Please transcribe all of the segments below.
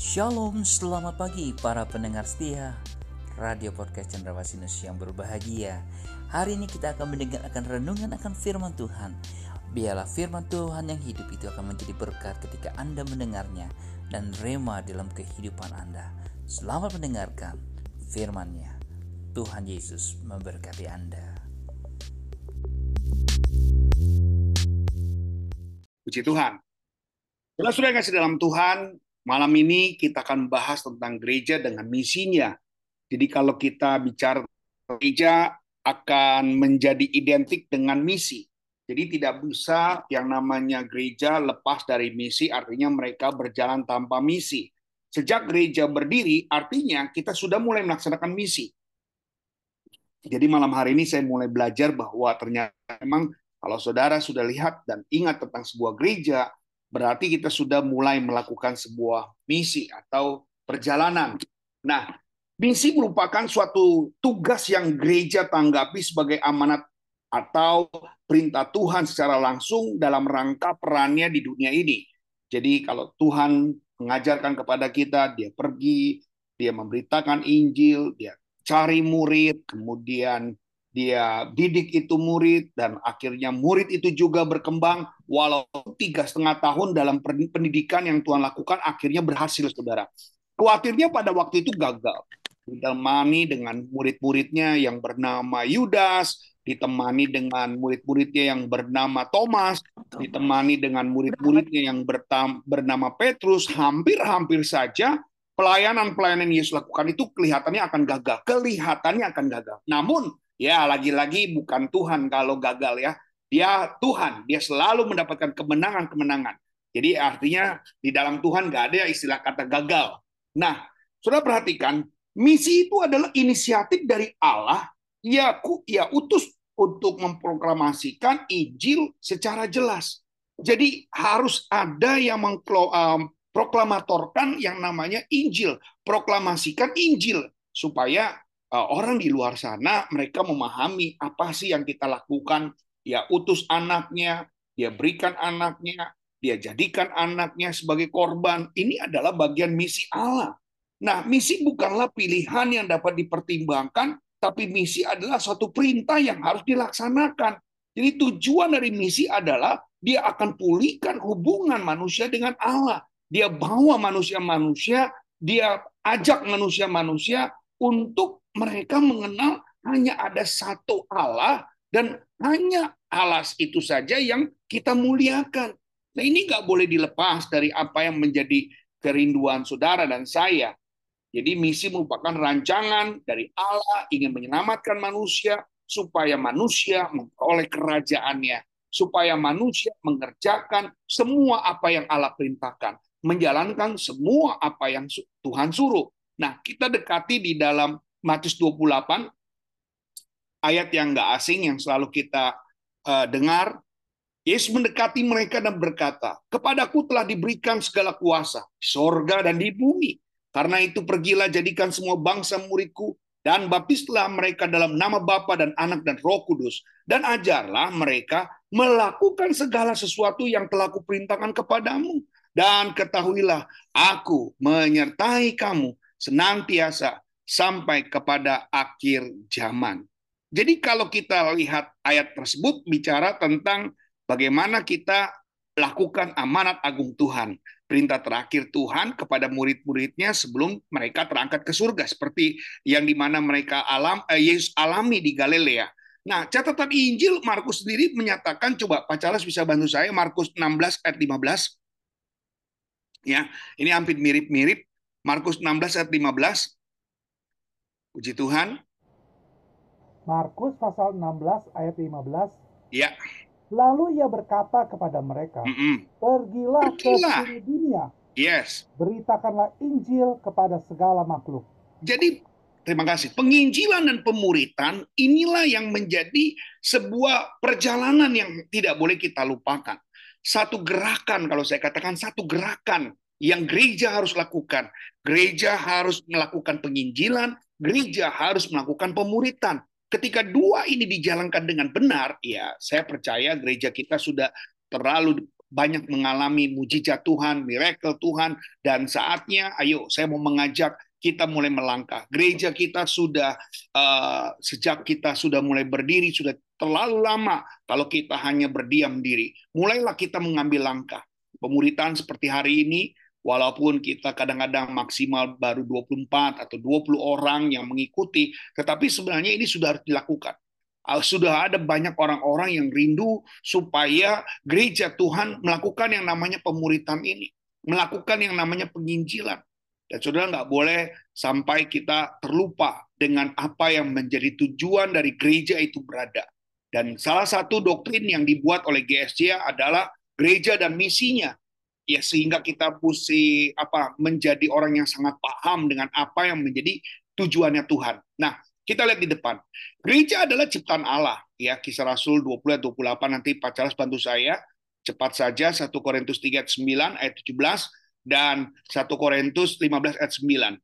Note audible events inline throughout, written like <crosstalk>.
Shalom, selamat pagi para pendengar setia Radio Podcast Cendrawasih yang berbahagia. Hari ini kita akan mendengar akan renungan akan firman Tuhan. Biarlah firman Tuhan yang hidup itu akan menjadi berkat ketika Anda mendengarnya Dan rema dalam kehidupan Anda. Selamat mendengarkan firmannya. Tuhan Yesus memberkati Anda. Puji Tuhan. Saudara-saudara yang kasih dalam Tuhan, malam ini kita akan bahas tentang gereja dengan misinya. Jadi kalau kita bicara gereja akan menjadi identik dengan misi. Jadi tidak bisa yang namanya gereja lepas dari misi, artinya mereka berjalan tanpa misi. Sejak gereja berdiri, artinya kita sudah mulai melaksanakan misi. Jadi malam hari ini saya mulai belajar bahwa ternyata memang kalau saudara sudah lihat dan ingat tentang sebuah gereja, berarti kita sudah mulai melakukan sebuah misi atau perjalanan. Nah, misi merupakan suatu tugas yang gereja tanggapi sebagai amanat atau perintah Tuhan secara langsung dalam rangka perannya di dunia ini. Jadi kalau Tuhan mengajarkan kepada kita, dia pergi, dia memberitakan Injil, dia cari murid, kemudian dia didik itu murid dan akhirnya murid itu juga berkembang. Walau tiga setengah tahun dalam pendidikan yang Tuhan lakukan akhirnya berhasil saudara. Khawatirnya pada waktu itu gagal. Ditemani dengan murid-muridnya yang bernama Yudas ditemani dengan murid-muridnya yang bernama Thomas ditemani dengan murid-muridnya yang bernama Petrus. Hampir-hampir saja pelayanan-pelayanan Yesus lakukan itu kelihatannya akan gagal. Kelihatannya akan gagal. Namun Ya, lagi-lagi bukan Tuhan kalau gagal ya. Dia Tuhan, dia selalu mendapatkan kemenangan-kemenangan. Jadi artinya di dalam Tuhan nggak ada istilah kata gagal. Nah, sudah perhatikan, misi itu adalah inisiatif dari Allah ya ku ya utus untuk memproklamasikan Injil secara jelas. Jadi harus ada yang memproklamatorkan yang namanya Injil, proklamasikan Injil supaya orang di luar sana mereka memahami apa sih yang kita lakukan. Ya utus anaknya, dia berikan anaknya, dia jadikan anaknya sebagai korban. Ini adalah bagian misi Allah. Nah, misi bukanlah pilihan yang dapat dipertimbangkan, tapi misi adalah suatu perintah yang harus dilaksanakan. Jadi tujuan dari misi adalah dia akan pulihkan hubungan manusia dengan Allah. Dia bawa manusia-manusia, dia ajak manusia-manusia untuk mereka mengenal hanya ada satu Allah dan hanya Allah itu saja yang kita muliakan. Nah ini nggak boleh dilepas dari apa yang menjadi kerinduan saudara dan saya. Jadi misi merupakan rancangan dari Allah ingin menyelamatkan manusia supaya manusia memperoleh kerajaannya, supaya manusia mengerjakan semua apa yang Allah perintahkan, menjalankan semua apa yang Tuhan suruh. Nah, kita dekati di dalam Matius 28 ayat yang nggak asing yang selalu kita uh, dengar. Yesus mendekati mereka dan berkata, Kepadaku telah diberikan segala kuasa, di sorga dan di bumi. Karena itu pergilah jadikan semua bangsa muridku, dan baptislah mereka dalam nama Bapa dan Anak dan Roh Kudus, dan ajarlah mereka melakukan segala sesuatu yang telah kuperintahkan kepadamu. Dan ketahuilah, aku menyertai kamu senantiasa sampai kepada akhir zaman. Jadi kalau kita lihat ayat tersebut bicara tentang bagaimana kita lakukan amanat agung Tuhan. Perintah terakhir Tuhan kepada murid-muridnya sebelum mereka terangkat ke surga. Seperti yang di mana mereka alam, eh, Yesus alami di Galilea. Nah, catatan Injil Markus sendiri menyatakan, coba Pak Charles bisa bantu saya, Markus 16 ayat 15. Ya, ini hampir mirip-mirip. Markus 16 ayat 15. Puji Tuhan. Markus pasal 16 ayat 15. Ya. Lalu ia berkata kepada mereka, mm -mm. Pergilah, Pergilah ke seluruh dunia. Yes. Beritakanlah Injil kepada segala makhluk. Jadi terima kasih. Penginjilan dan pemuritan inilah yang menjadi sebuah perjalanan yang tidak boleh kita lupakan. Satu gerakan kalau saya katakan satu gerakan yang gereja harus lakukan. Gereja harus melakukan penginjilan, gereja harus melakukan pemuritan. Ketika dua ini dijalankan dengan benar, ya saya percaya gereja kita sudah terlalu banyak mengalami mujizat Tuhan, miracle Tuhan, dan saatnya, ayo saya mau mengajak kita mulai melangkah. Gereja kita sudah uh, sejak kita sudah mulai berdiri sudah terlalu lama kalau kita hanya berdiam diri. Mulailah kita mengambil langkah. Pemuritan seperti hari ini walaupun kita kadang-kadang maksimal baru 24 atau 20 orang yang mengikuti, tetapi sebenarnya ini sudah harus dilakukan. Uh, sudah ada banyak orang-orang yang rindu supaya gereja Tuhan melakukan yang namanya pemuritan ini, melakukan yang namanya penginjilan dan saudara nggak boleh sampai kita terlupa dengan apa yang menjadi tujuan dari gereja itu berada. Dan salah satu doktrin yang dibuat oleh GSC adalah gereja dan misinya. Ya sehingga kita mesti apa menjadi orang yang sangat paham dengan apa yang menjadi tujuannya Tuhan. Nah, kita lihat di depan. Gereja adalah ciptaan Allah. Ya, kisah Rasul 20 28 nanti Pak Charles bantu saya. Cepat saja 1 Korintus 3 ayat 9 ayat 17 dan 1 Korintus 15 ayat 9.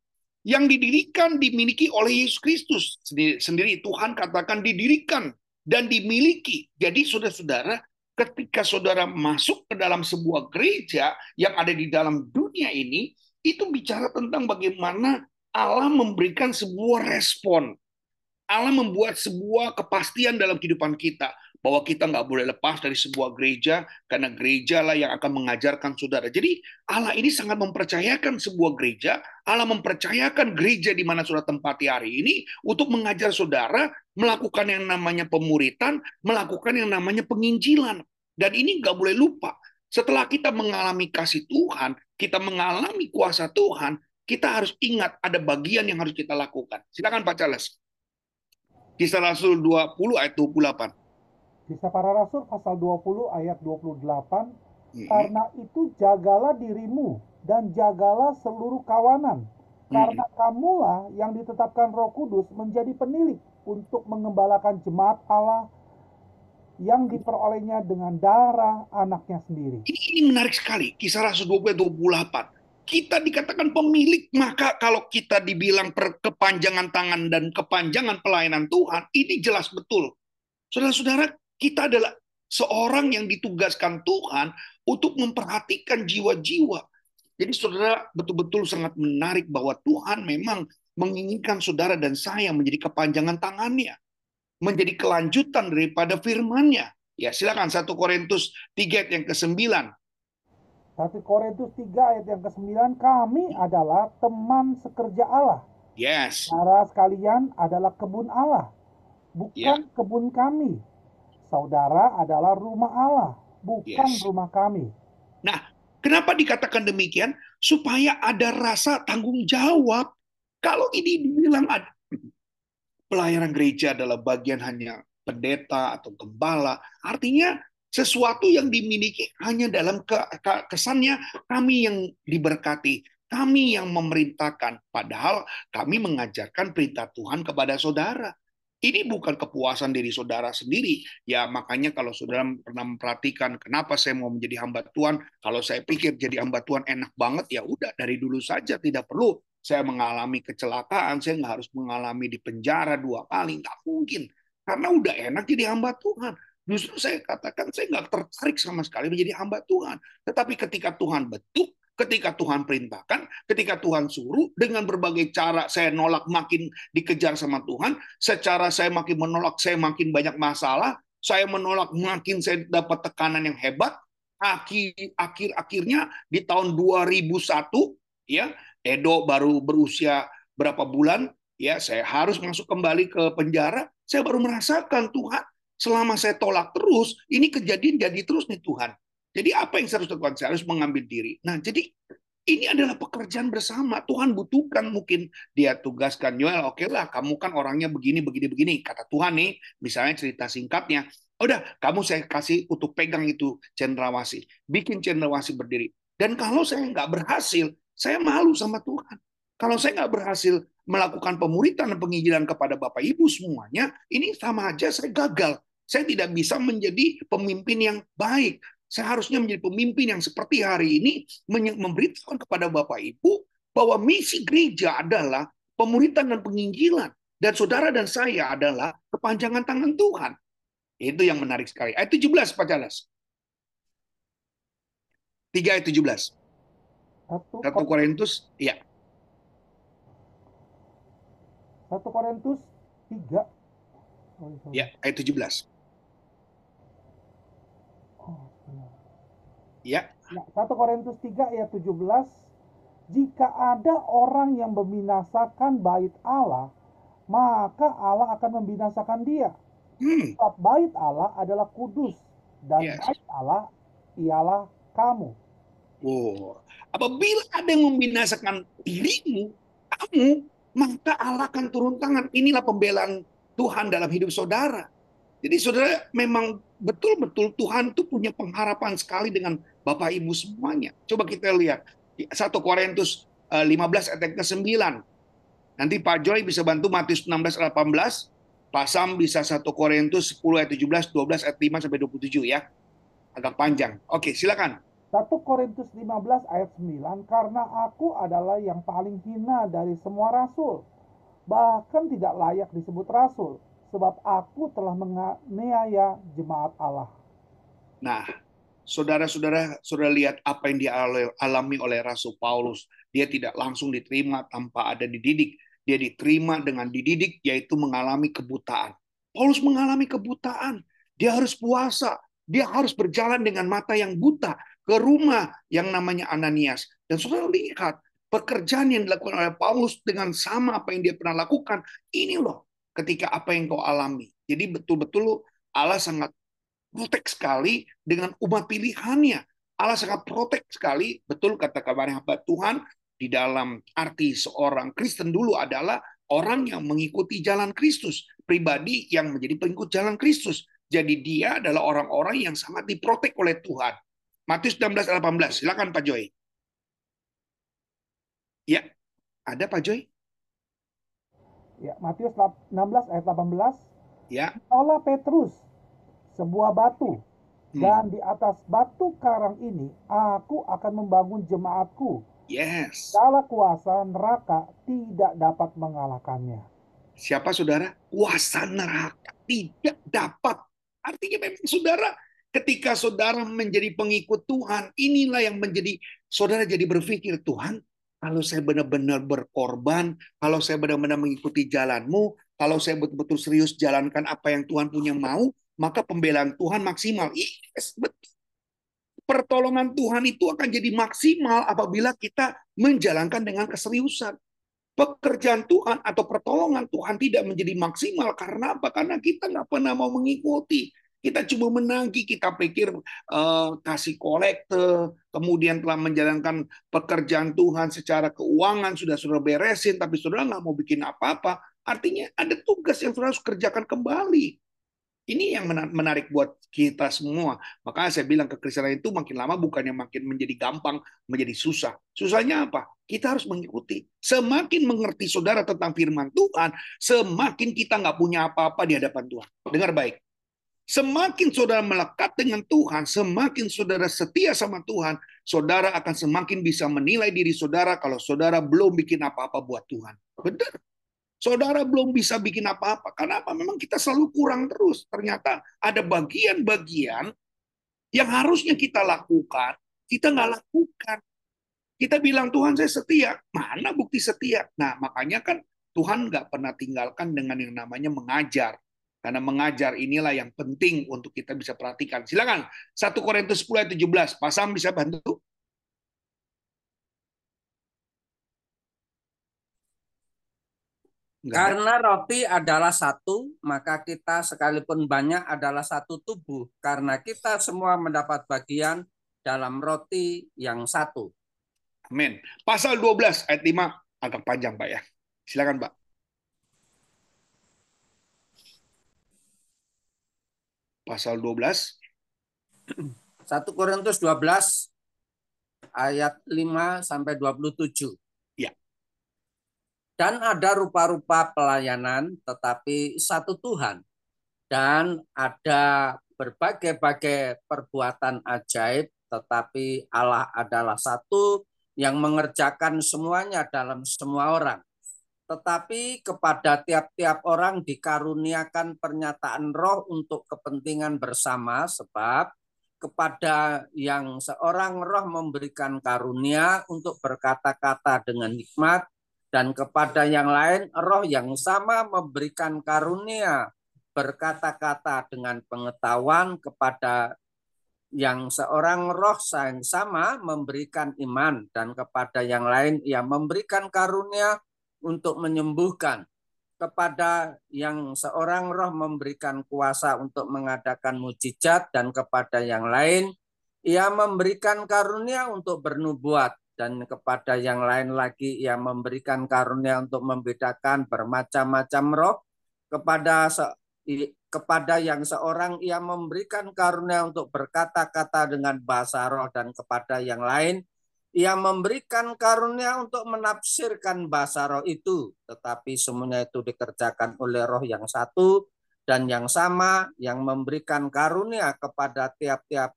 Yang didirikan dimiliki oleh Yesus Kristus sendiri. Tuhan katakan didirikan dan dimiliki. Jadi saudara-saudara, ketika saudara masuk ke dalam sebuah gereja yang ada di dalam dunia ini, itu bicara tentang bagaimana Allah memberikan sebuah respon. Allah membuat sebuah kepastian dalam kehidupan kita bahwa kita nggak boleh lepas dari sebuah gereja karena gereja lah yang akan mengajarkan saudara. Jadi Allah ini sangat mempercayakan sebuah gereja, Allah mempercayakan gereja di mana saudara tempati hari ini untuk mengajar saudara melakukan yang namanya pemuritan, melakukan yang namanya penginjilan. Dan ini nggak boleh lupa. Setelah kita mengalami kasih Tuhan, kita mengalami kuasa Tuhan, kita harus ingat ada bagian yang harus kita lakukan. Silakan Pak Charles. Kisah Rasul 20 ayat 28. Kisah para Rasul pasal 20 ayat 28, hmm. karena itu jagalah dirimu dan jagalah seluruh kawanan, hmm. karena kamulah yang ditetapkan Roh Kudus menjadi penilik untuk mengembalakan jemaat Allah yang diperolehnya dengan darah anaknya sendiri. Ini, ini menarik sekali, kisah Rasul 20 ayat 28 kita dikatakan pemilik, maka kalau kita dibilang per kepanjangan tangan dan kepanjangan pelayanan Tuhan, ini jelas betul. Saudara-saudara, kita adalah seorang yang ditugaskan Tuhan untuk memperhatikan jiwa-jiwa. Jadi saudara betul-betul sangat menarik bahwa Tuhan memang menginginkan saudara dan saya menjadi kepanjangan tangannya. Menjadi kelanjutan daripada firman-Nya. Ya silakan 1 Korintus 3 ayat yang ke-9. 1 Korintus 3 ayat yang ke-9 kami adalah teman sekerja Allah. Yes. Saudara sekalian adalah kebun Allah, bukan yeah. kebun kami saudara adalah rumah Allah, bukan yes. rumah kami. Nah, kenapa dikatakan demikian? Supaya ada rasa tanggung jawab. Kalau ini dibilang ada <clears throat> pelayanan gereja adalah bagian hanya pendeta atau gembala, artinya sesuatu yang dimiliki hanya dalam ke, ke, kesannya kami yang diberkati, kami yang memerintahkan, padahal kami mengajarkan perintah Tuhan kepada saudara. Ini bukan kepuasan diri saudara sendiri. Ya makanya kalau saudara pernah memperhatikan kenapa saya mau menjadi hamba Tuhan, kalau saya pikir jadi hamba Tuhan enak banget, ya udah dari dulu saja tidak perlu saya mengalami kecelakaan, saya nggak harus mengalami di penjara dua kali, nggak mungkin. Karena udah enak jadi hamba Tuhan. Justru saya katakan saya nggak tertarik sama sekali menjadi hamba Tuhan. Tetapi ketika Tuhan betul, ketika Tuhan perintahkan, ketika Tuhan suruh, dengan berbagai cara saya nolak makin dikejar sama Tuhan, secara saya makin menolak, saya makin banyak masalah, saya menolak makin saya dapat tekanan yang hebat, akhir akhir akhirnya di tahun 2001 ya Edo baru berusia berapa bulan ya saya harus masuk kembali ke penjara saya baru merasakan Tuhan selama saya tolak terus ini kejadian jadi terus nih Tuhan jadi apa yang harus lakukan? Saya harus mengambil diri. Nah, jadi ini adalah pekerjaan bersama. Tuhan butuhkan mungkin dia tugaskan Yoel, oke okay lah, kamu kan orangnya begini, begini, begini. Kata Tuhan nih, misalnya cerita singkatnya, udah kamu saya kasih untuk pegang itu cendrawasih, bikin cendrawasih berdiri. Dan kalau saya nggak berhasil, saya malu sama Tuhan. Kalau saya nggak berhasil melakukan pemuritan dan penginjilan kepada Bapak Ibu semuanya, ini sama aja saya gagal. Saya tidak bisa menjadi pemimpin yang baik. Saya harusnya menjadi pemimpin yang seperti hari ini memberitakan kepada Bapak Ibu bahwa misi gereja adalah pemuritan dan penginjilan. Dan saudara dan saya adalah kepanjangan tangan Tuhan. Itu yang menarik sekali. Ayat 17 Pak Jalas. 3 ayat 17. 1 1 Korintus, ya. 1 Korintus 3 oh. Ya, ayat 17. Oh, benar. Ya, Ya, 1 Korintus 3 ayat 17 Jika ada orang yang membinasakan bait Allah maka Allah akan membinasakan dia hmm, sebab bait Allah adalah kudus dan Yes. bait Allah ialah kamu Oh, apabila ada yang membinasakan dirimu, kamu, maka Allah akan turun tangan. Inilah pembelaan Tuhan dalam hidup saudara. Jadi saudara memang betul-betul Tuhan tuh punya pengharapan sekali dengan Bapak Ibu semuanya. Coba kita lihat 1 Korintus eh, 15 ayat ke-9. Nanti Pak Joy bisa bantu Matius 16 ayat 18. Pak Sam bisa 1 Korintus 10 ayat 17, 12 ayat 5 sampai 27 ya. Agak panjang. Oke, silakan. 1 Korintus 15 ayat 9 karena aku adalah yang paling hina dari semua rasul bahkan tidak layak disebut rasul sebab aku telah menganiaya jemaat Allah Nah, saudara-saudara, saudara lihat apa yang dialami oleh Rasul Paulus. Dia tidak langsung diterima tanpa ada dididik. Dia diterima dengan dididik, yaitu mengalami kebutaan. Paulus mengalami kebutaan. Dia harus puasa. Dia harus berjalan dengan mata yang buta ke rumah yang namanya Ananias. Dan saudara lihat, pekerjaan yang dilakukan oleh Paulus dengan sama apa yang dia pernah lakukan. Ini loh, ketika apa yang kau alami. Jadi betul-betul Allah sangat protek sekali dengan umat pilihannya. Allah sangat protek sekali, betul kata kabar hamba Tuhan, di dalam arti seorang Kristen dulu adalah orang yang mengikuti jalan Kristus, pribadi yang menjadi pengikut jalan Kristus. Jadi dia adalah orang-orang yang sangat diprotek oleh Tuhan. Matius 16 ayat 18. Silakan Pak Joy. Ya, ada Pak Joy? Ya Matius 16 ayat 18 Ya. Olah Petrus sebuah batu Hmm. dan di atas batu karang ini aku akan membangun jemaatku Yes. Segala kuasa neraka tidak dapat mengalahkannya. Siapa saudara? Kuasa neraka tidak dapat. Artinya memang saudara, ketika saudara menjadi pengikut Tuhan, inilah yang menjadi saudara jadi berpikir, Tuhan, kalau saya benar-benar berkorban, kalau saya benar-benar mengikuti jalanmu, kalau saya betul-betul serius jalankan apa yang Tuhan punya mau, maka pembelaan Tuhan maksimal. Yes, betul. Pertolongan Tuhan itu akan jadi maksimal apabila kita menjalankan dengan keseriusan pekerjaan Tuhan atau pertolongan Tuhan tidak menjadi maksimal karena apa? Karena kita nggak pernah mau mengikuti. Kita cuma menagih, kita pikir eh, kasih kolekte, kemudian telah menjalankan pekerjaan Tuhan secara keuangan sudah sudah beresin, tapi saudara nggak mau bikin apa-apa. Artinya ada tugas yang harus kerjakan kembali. Ini yang menarik buat kita semua. Makanya saya bilang kekristenan itu makin lama bukannya makin menjadi gampang, menjadi susah. Susahnya apa? Kita harus mengikuti. Semakin mengerti saudara tentang firman Tuhan, semakin kita nggak punya apa-apa di hadapan Tuhan. Dengar baik. Semakin saudara melekat dengan Tuhan, semakin saudara setia sama Tuhan, saudara akan semakin bisa menilai diri saudara kalau saudara belum bikin apa-apa buat Tuhan. Benar. Saudara belum bisa bikin apa-apa. Karena apa? Memang kita selalu kurang terus. Ternyata ada bagian-bagian yang harusnya kita lakukan, kita nggak lakukan. Kita bilang, Tuhan saya setia. Mana bukti setia? Nah, makanya kan Tuhan nggak pernah tinggalkan dengan yang namanya mengajar. Karena mengajar inilah yang penting untuk kita bisa perhatikan. Silakan, 1 Korintus 10 ayat 17. Pak Sam bisa bantu? Nggak ada. Karena roti adalah satu, maka kita sekalipun banyak adalah satu tubuh. Karena kita semua mendapat bagian dalam roti yang satu. Amin. Pasal 12 ayat 5 agak panjang, Pak ya. Silakan, Pak. Pasal 12 1 Korintus 12 ayat 5 sampai 27. Ya. Dan ada rupa-rupa pelayanan tetapi satu Tuhan. Dan ada berbagai-bagai perbuatan ajaib tetapi Allah adalah satu yang mengerjakan semuanya dalam semua orang. Tetapi kepada tiap-tiap orang dikaruniakan pernyataan roh untuk kepentingan bersama sebab kepada yang seorang roh memberikan karunia untuk berkata-kata dengan hikmat dan kepada yang lain roh yang sama memberikan karunia berkata-kata dengan pengetahuan kepada yang seorang roh yang sama memberikan iman dan kepada yang lain ia memberikan karunia untuk menyembuhkan kepada yang seorang roh memberikan kuasa untuk mengadakan mujizat dan kepada yang lain ia memberikan karunia untuk bernubuat dan kepada yang lain lagi ia memberikan karunia untuk membedakan bermacam-macam roh. Kepada kepada yang seorang ia memberikan karunia untuk berkata-kata dengan bahasa roh dan kepada yang lain ia memberikan karunia untuk menafsirkan bahasa roh itu, tetapi semuanya itu dikerjakan oleh roh yang satu dan yang sama yang memberikan karunia kepada tiap-tiap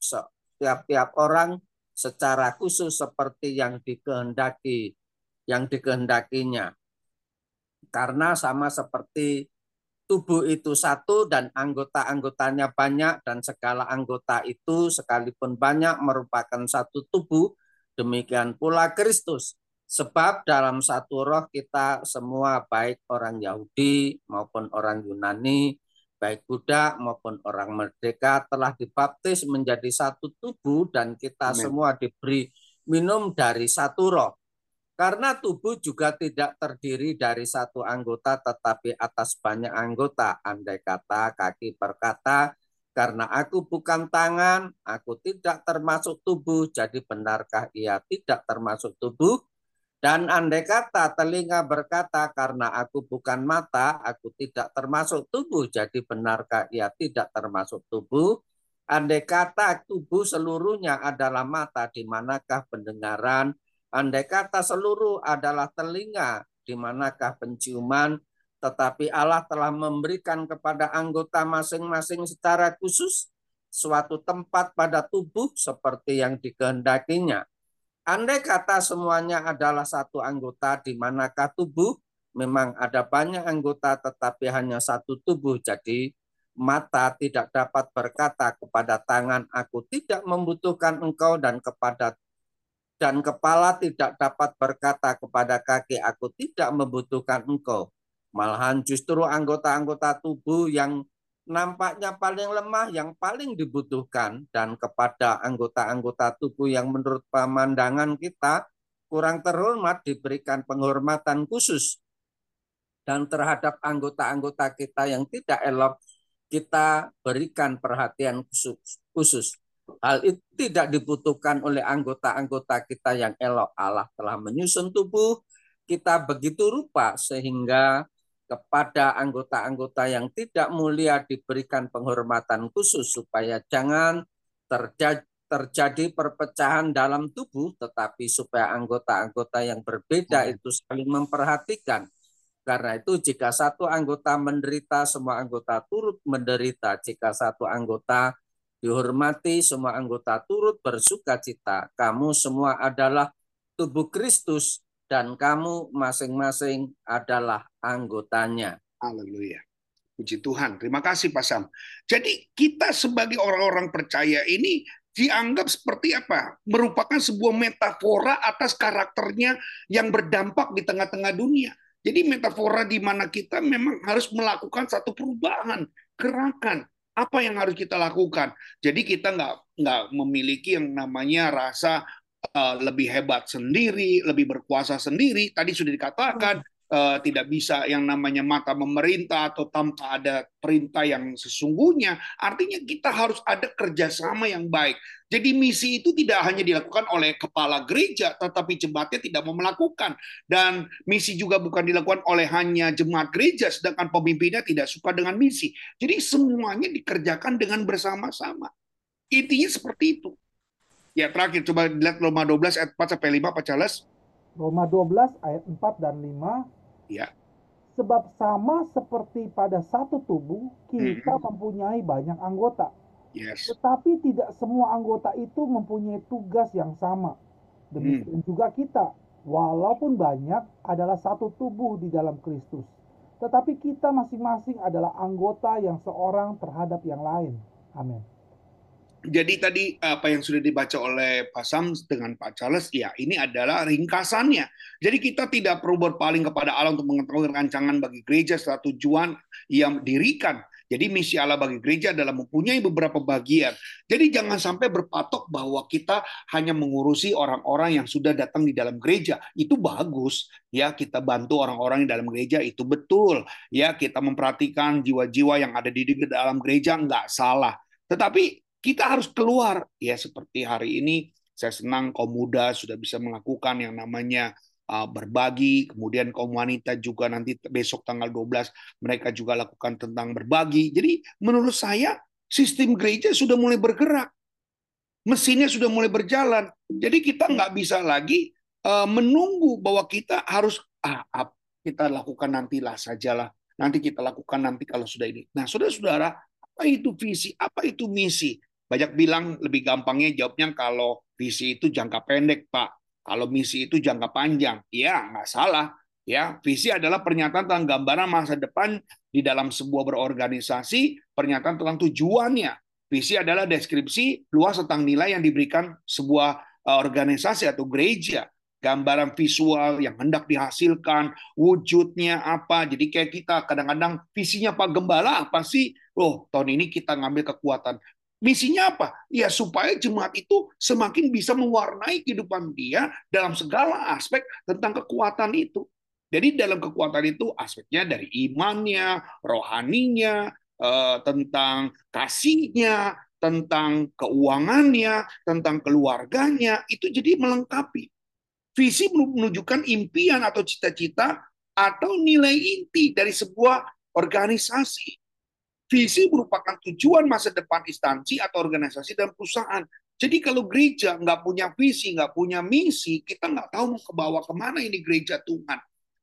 tiap-tiap orang secara khusus seperti yang dikehendaki yang dikehendakinya. Karena sama seperti tubuh itu satu dan anggota-anggotanya banyak dan segala anggota itu sekalipun banyak merupakan satu tubuh Demikian pula Kristus. Sebab dalam satu roh kita semua baik orang Yahudi maupun orang Yunani, baik budak maupun orang merdeka telah dibaptis menjadi satu tubuh dan kita Amen. semua diberi minum dari satu roh. Karena tubuh juga tidak terdiri dari satu anggota tetapi atas banyak anggota. Andai kata kaki berkata, karena aku bukan tangan, aku tidak termasuk tubuh, jadi benarkah ia tidak termasuk tubuh? Dan andai kata telinga berkata, karena aku bukan mata, aku tidak termasuk tubuh, jadi benarkah ia tidak termasuk tubuh? Andai kata tubuh seluruhnya adalah mata, di manakah pendengaran? Andai kata seluruh adalah telinga, di manakah penciuman? Tetapi Allah telah memberikan kepada anggota masing-masing secara khusus suatu tempat pada tubuh seperti yang dikehendakinya. Andai kata semuanya adalah satu anggota di manakah tubuh, memang ada banyak anggota tetapi hanya satu tubuh. Jadi mata tidak dapat berkata kepada tangan, aku tidak membutuhkan engkau dan kepada dan kepala tidak dapat berkata kepada kaki, aku tidak membutuhkan engkau. Malahan justru anggota-anggota tubuh yang nampaknya paling lemah, yang paling dibutuhkan, dan kepada anggota-anggota tubuh yang menurut pemandangan kita kurang terhormat diberikan penghormatan khusus. Dan terhadap anggota-anggota kita yang tidak elok, kita berikan perhatian khusus. Hal itu tidak dibutuhkan oleh anggota-anggota kita yang elok. Allah telah menyusun tubuh kita begitu rupa sehingga kepada anggota-anggota yang tidak mulia diberikan penghormatan khusus supaya jangan terjadi terjadi perpecahan dalam tubuh, tetapi supaya anggota-anggota yang berbeda itu saling memperhatikan. Karena itu jika satu anggota menderita, semua anggota turut menderita. Jika satu anggota dihormati, semua anggota turut bersuka cita. Kamu semua adalah tubuh Kristus dan kamu masing-masing adalah anggotanya. Haleluya. Puji Tuhan. Terima kasih Pak Sam. Jadi kita sebagai orang-orang percaya ini dianggap seperti apa? Merupakan sebuah metafora atas karakternya yang berdampak di tengah-tengah dunia. Jadi metafora di mana kita memang harus melakukan satu perubahan, gerakan. Apa yang harus kita lakukan? Jadi kita nggak nggak memiliki yang namanya rasa uh, lebih hebat sendiri, lebih berkuasa sendiri. Tadi sudah dikatakan uh, tidak bisa yang namanya mata memerintah atau tanpa ada perintah yang sesungguhnya. Artinya kita harus ada kerjasama yang baik. Jadi misi itu tidak hanya dilakukan oleh kepala gereja, tetapi jemaatnya tidak mau melakukan. Dan misi juga bukan dilakukan oleh hanya jemaat gereja, sedangkan pemimpinnya tidak suka dengan misi. Jadi semuanya dikerjakan dengan bersama-sama. Intinya seperti itu. Ya terakhir coba lihat Roma 12 ayat 4 sampai 5 Pak Charles. Roma 12 ayat 4 dan 5. Ya. Sebab sama seperti pada satu tubuh kita hmm. mempunyai banyak anggota. Yes. Tetapi tidak semua anggota itu mempunyai tugas yang sama. Demikian hmm. juga kita, walaupun banyak adalah satu tubuh di dalam Kristus. Tetapi kita masing-masing adalah anggota yang seorang terhadap yang lain. Amin. Jadi tadi apa yang sudah dibaca oleh Pak Sam dengan Pak Charles, ya ini adalah ringkasannya. Jadi kita tidak perlu berpaling kepada Allah untuk mengetahui rancangan bagi gereja setelah tujuan yang dirikan. Jadi misi Allah bagi gereja adalah mempunyai beberapa bagian. Jadi jangan sampai berpatok bahwa kita hanya mengurusi orang-orang yang sudah datang di dalam gereja. Itu bagus, ya kita bantu orang-orang di dalam gereja itu betul. Ya kita memperhatikan jiwa-jiwa yang ada di dalam gereja nggak salah. Tetapi kita harus keluar. Ya seperti hari ini saya senang kaum muda sudah bisa melakukan yang namanya uh, berbagi. Kemudian kaum wanita juga nanti besok tanggal 12 mereka juga lakukan tentang berbagi. Jadi menurut saya sistem gereja sudah mulai bergerak. Mesinnya sudah mulai berjalan. Jadi kita nggak bisa lagi uh, menunggu bahwa kita harus ah, ah kita lakukan nantilah sajalah. Nanti kita lakukan nanti kalau sudah ini. Nah saudara-saudara apa itu visi? Apa itu misi banyak bilang lebih gampangnya jawabnya kalau visi itu jangka pendek, Pak. Kalau misi itu jangka panjang. Ya, nggak salah. Ya, visi adalah pernyataan tentang gambaran masa depan di dalam sebuah berorganisasi, pernyataan tentang tujuannya. Visi adalah deskripsi luas tentang nilai yang diberikan sebuah eh, organisasi atau gereja gambaran visual yang hendak dihasilkan, wujudnya apa. Jadi kayak kita kadang-kadang visinya Pak Gembala apa sih? Oh, tahun ini kita ngambil kekuatan Misinya apa? Ya supaya jemaat itu semakin bisa mewarnai kehidupan dia dalam segala aspek tentang kekuatan itu. Jadi dalam kekuatan itu aspeknya dari imannya, rohaninya, eh, tentang kasihnya, tentang keuangannya, tentang keluarganya, itu jadi melengkapi. Visi menunjukkan impian atau cita-cita atau nilai inti dari sebuah organisasi. Visi merupakan tujuan masa depan instansi atau organisasi dan perusahaan. Jadi kalau gereja nggak punya visi, nggak punya misi, kita nggak tahu mau ke bawah ke mana ini gereja Tuhan.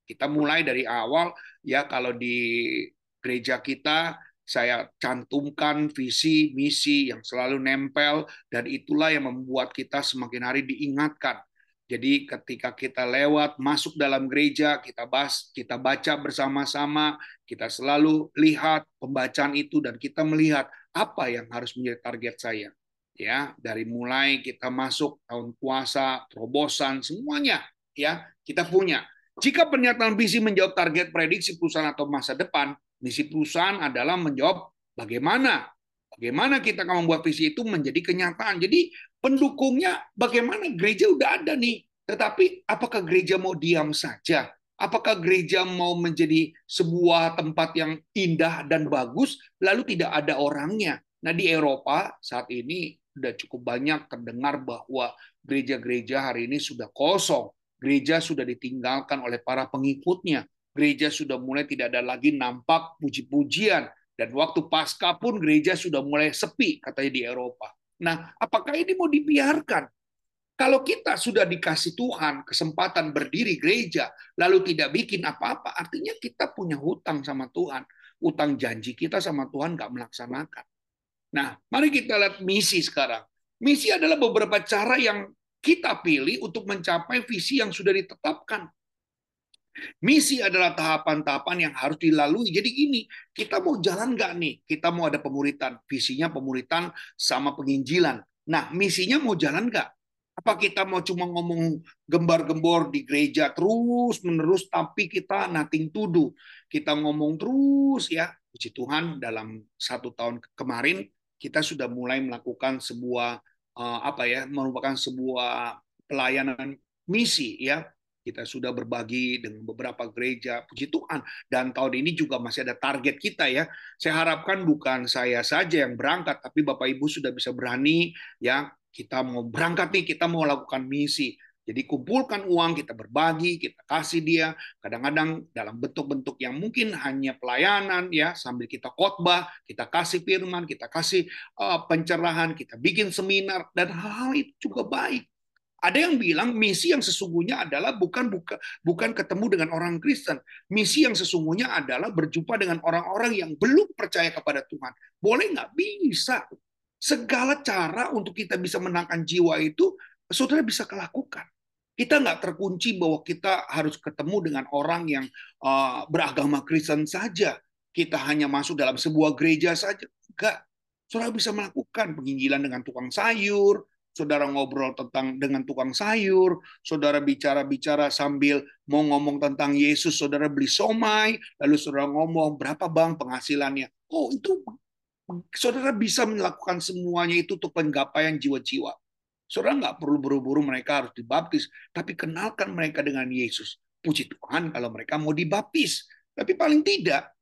Kita mulai dari awal, ya kalau di gereja kita, saya cantumkan visi, misi yang selalu nempel, dan itulah yang membuat kita semakin hari diingatkan jadi ketika kita lewat masuk dalam gereja, kita bahas, kita baca bersama-sama, kita selalu lihat pembacaan itu dan kita melihat apa yang harus menjadi target saya. Ya, dari mulai kita masuk tahun puasa, terobosan, semuanya ya kita punya. Jika pernyataan visi menjawab target prediksi perusahaan atau masa depan, misi perusahaan adalah menjawab bagaimana Bagaimana kita akan membuat visi itu menjadi kenyataan. Jadi pendukungnya bagaimana gereja udah ada nih. Tetapi apakah gereja mau diam saja? Apakah gereja mau menjadi sebuah tempat yang indah dan bagus lalu tidak ada orangnya? Nah, di Eropa saat ini sudah cukup banyak terdengar bahwa gereja-gereja hari ini sudah kosong. Gereja sudah ditinggalkan oleh para pengikutnya. Gereja sudah mulai tidak ada lagi nampak puji-pujian. Dan waktu pasca pun gereja sudah mulai sepi katanya di Eropa. Nah, apakah ini mau dibiarkan? Kalau kita sudah dikasih Tuhan kesempatan berdiri gereja, lalu tidak bikin apa-apa, artinya kita punya hutang sama Tuhan. Hutang janji kita sama Tuhan nggak melaksanakan. Nah, mari kita lihat misi sekarang. Misi adalah beberapa cara yang kita pilih untuk mencapai visi yang sudah ditetapkan. Misi adalah tahapan-tahapan yang harus dilalui. Jadi gini, kita mau jalan nggak nih? Kita mau ada pemuritan. Visinya pemuritan sama penginjilan. Nah, misinya mau jalan nggak? Apa kita mau cuma ngomong gembar-gembor di gereja terus menerus tapi kita nothing do. Kita ngomong terus ya. Puji Tuhan dalam satu tahun kemarin kita sudah mulai melakukan sebuah uh, apa ya merupakan sebuah pelayanan misi ya kita sudah berbagi dengan beberapa gereja, puji Tuhan. Dan tahun ini juga masih ada target kita ya. Saya harapkan bukan saya saja yang berangkat, tapi Bapak Ibu sudah bisa berani ya. Kita mau berangkat nih, kita mau lakukan misi. Jadi kumpulkan uang, kita berbagi, kita kasih dia. Kadang-kadang dalam bentuk-bentuk yang mungkin hanya pelayanan ya, sambil kita khotbah, kita kasih firman, kita kasih uh, pencerahan, kita bikin seminar dan hal-hal itu juga baik. Ada yang bilang misi yang sesungguhnya adalah bukan buka, bukan ketemu dengan orang Kristen. Misi yang sesungguhnya adalah berjumpa dengan orang-orang yang belum percaya kepada Tuhan. Boleh nggak? Bisa. Segala cara untuk kita bisa menangkan jiwa itu, saudara bisa lakukan. Kita nggak terkunci bahwa kita harus ketemu dengan orang yang uh, beragama Kristen saja. Kita hanya masuk dalam sebuah gereja saja. Enggak. Saudara bisa melakukan penginjilan dengan tukang sayur, saudara ngobrol tentang dengan tukang sayur, saudara bicara-bicara sambil mau ngomong tentang Yesus, saudara beli somai, lalu saudara ngomong berapa bang penghasilannya. Oh itu saudara bisa melakukan semuanya itu untuk penggapaian jiwa-jiwa. Saudara nggak perlu buru-buru mereka harus dibaptis, tapi kenalkan mereka dengan Yesus. Puji Tuhan kalau mereka mau dibaptis. Tapi paling tidak,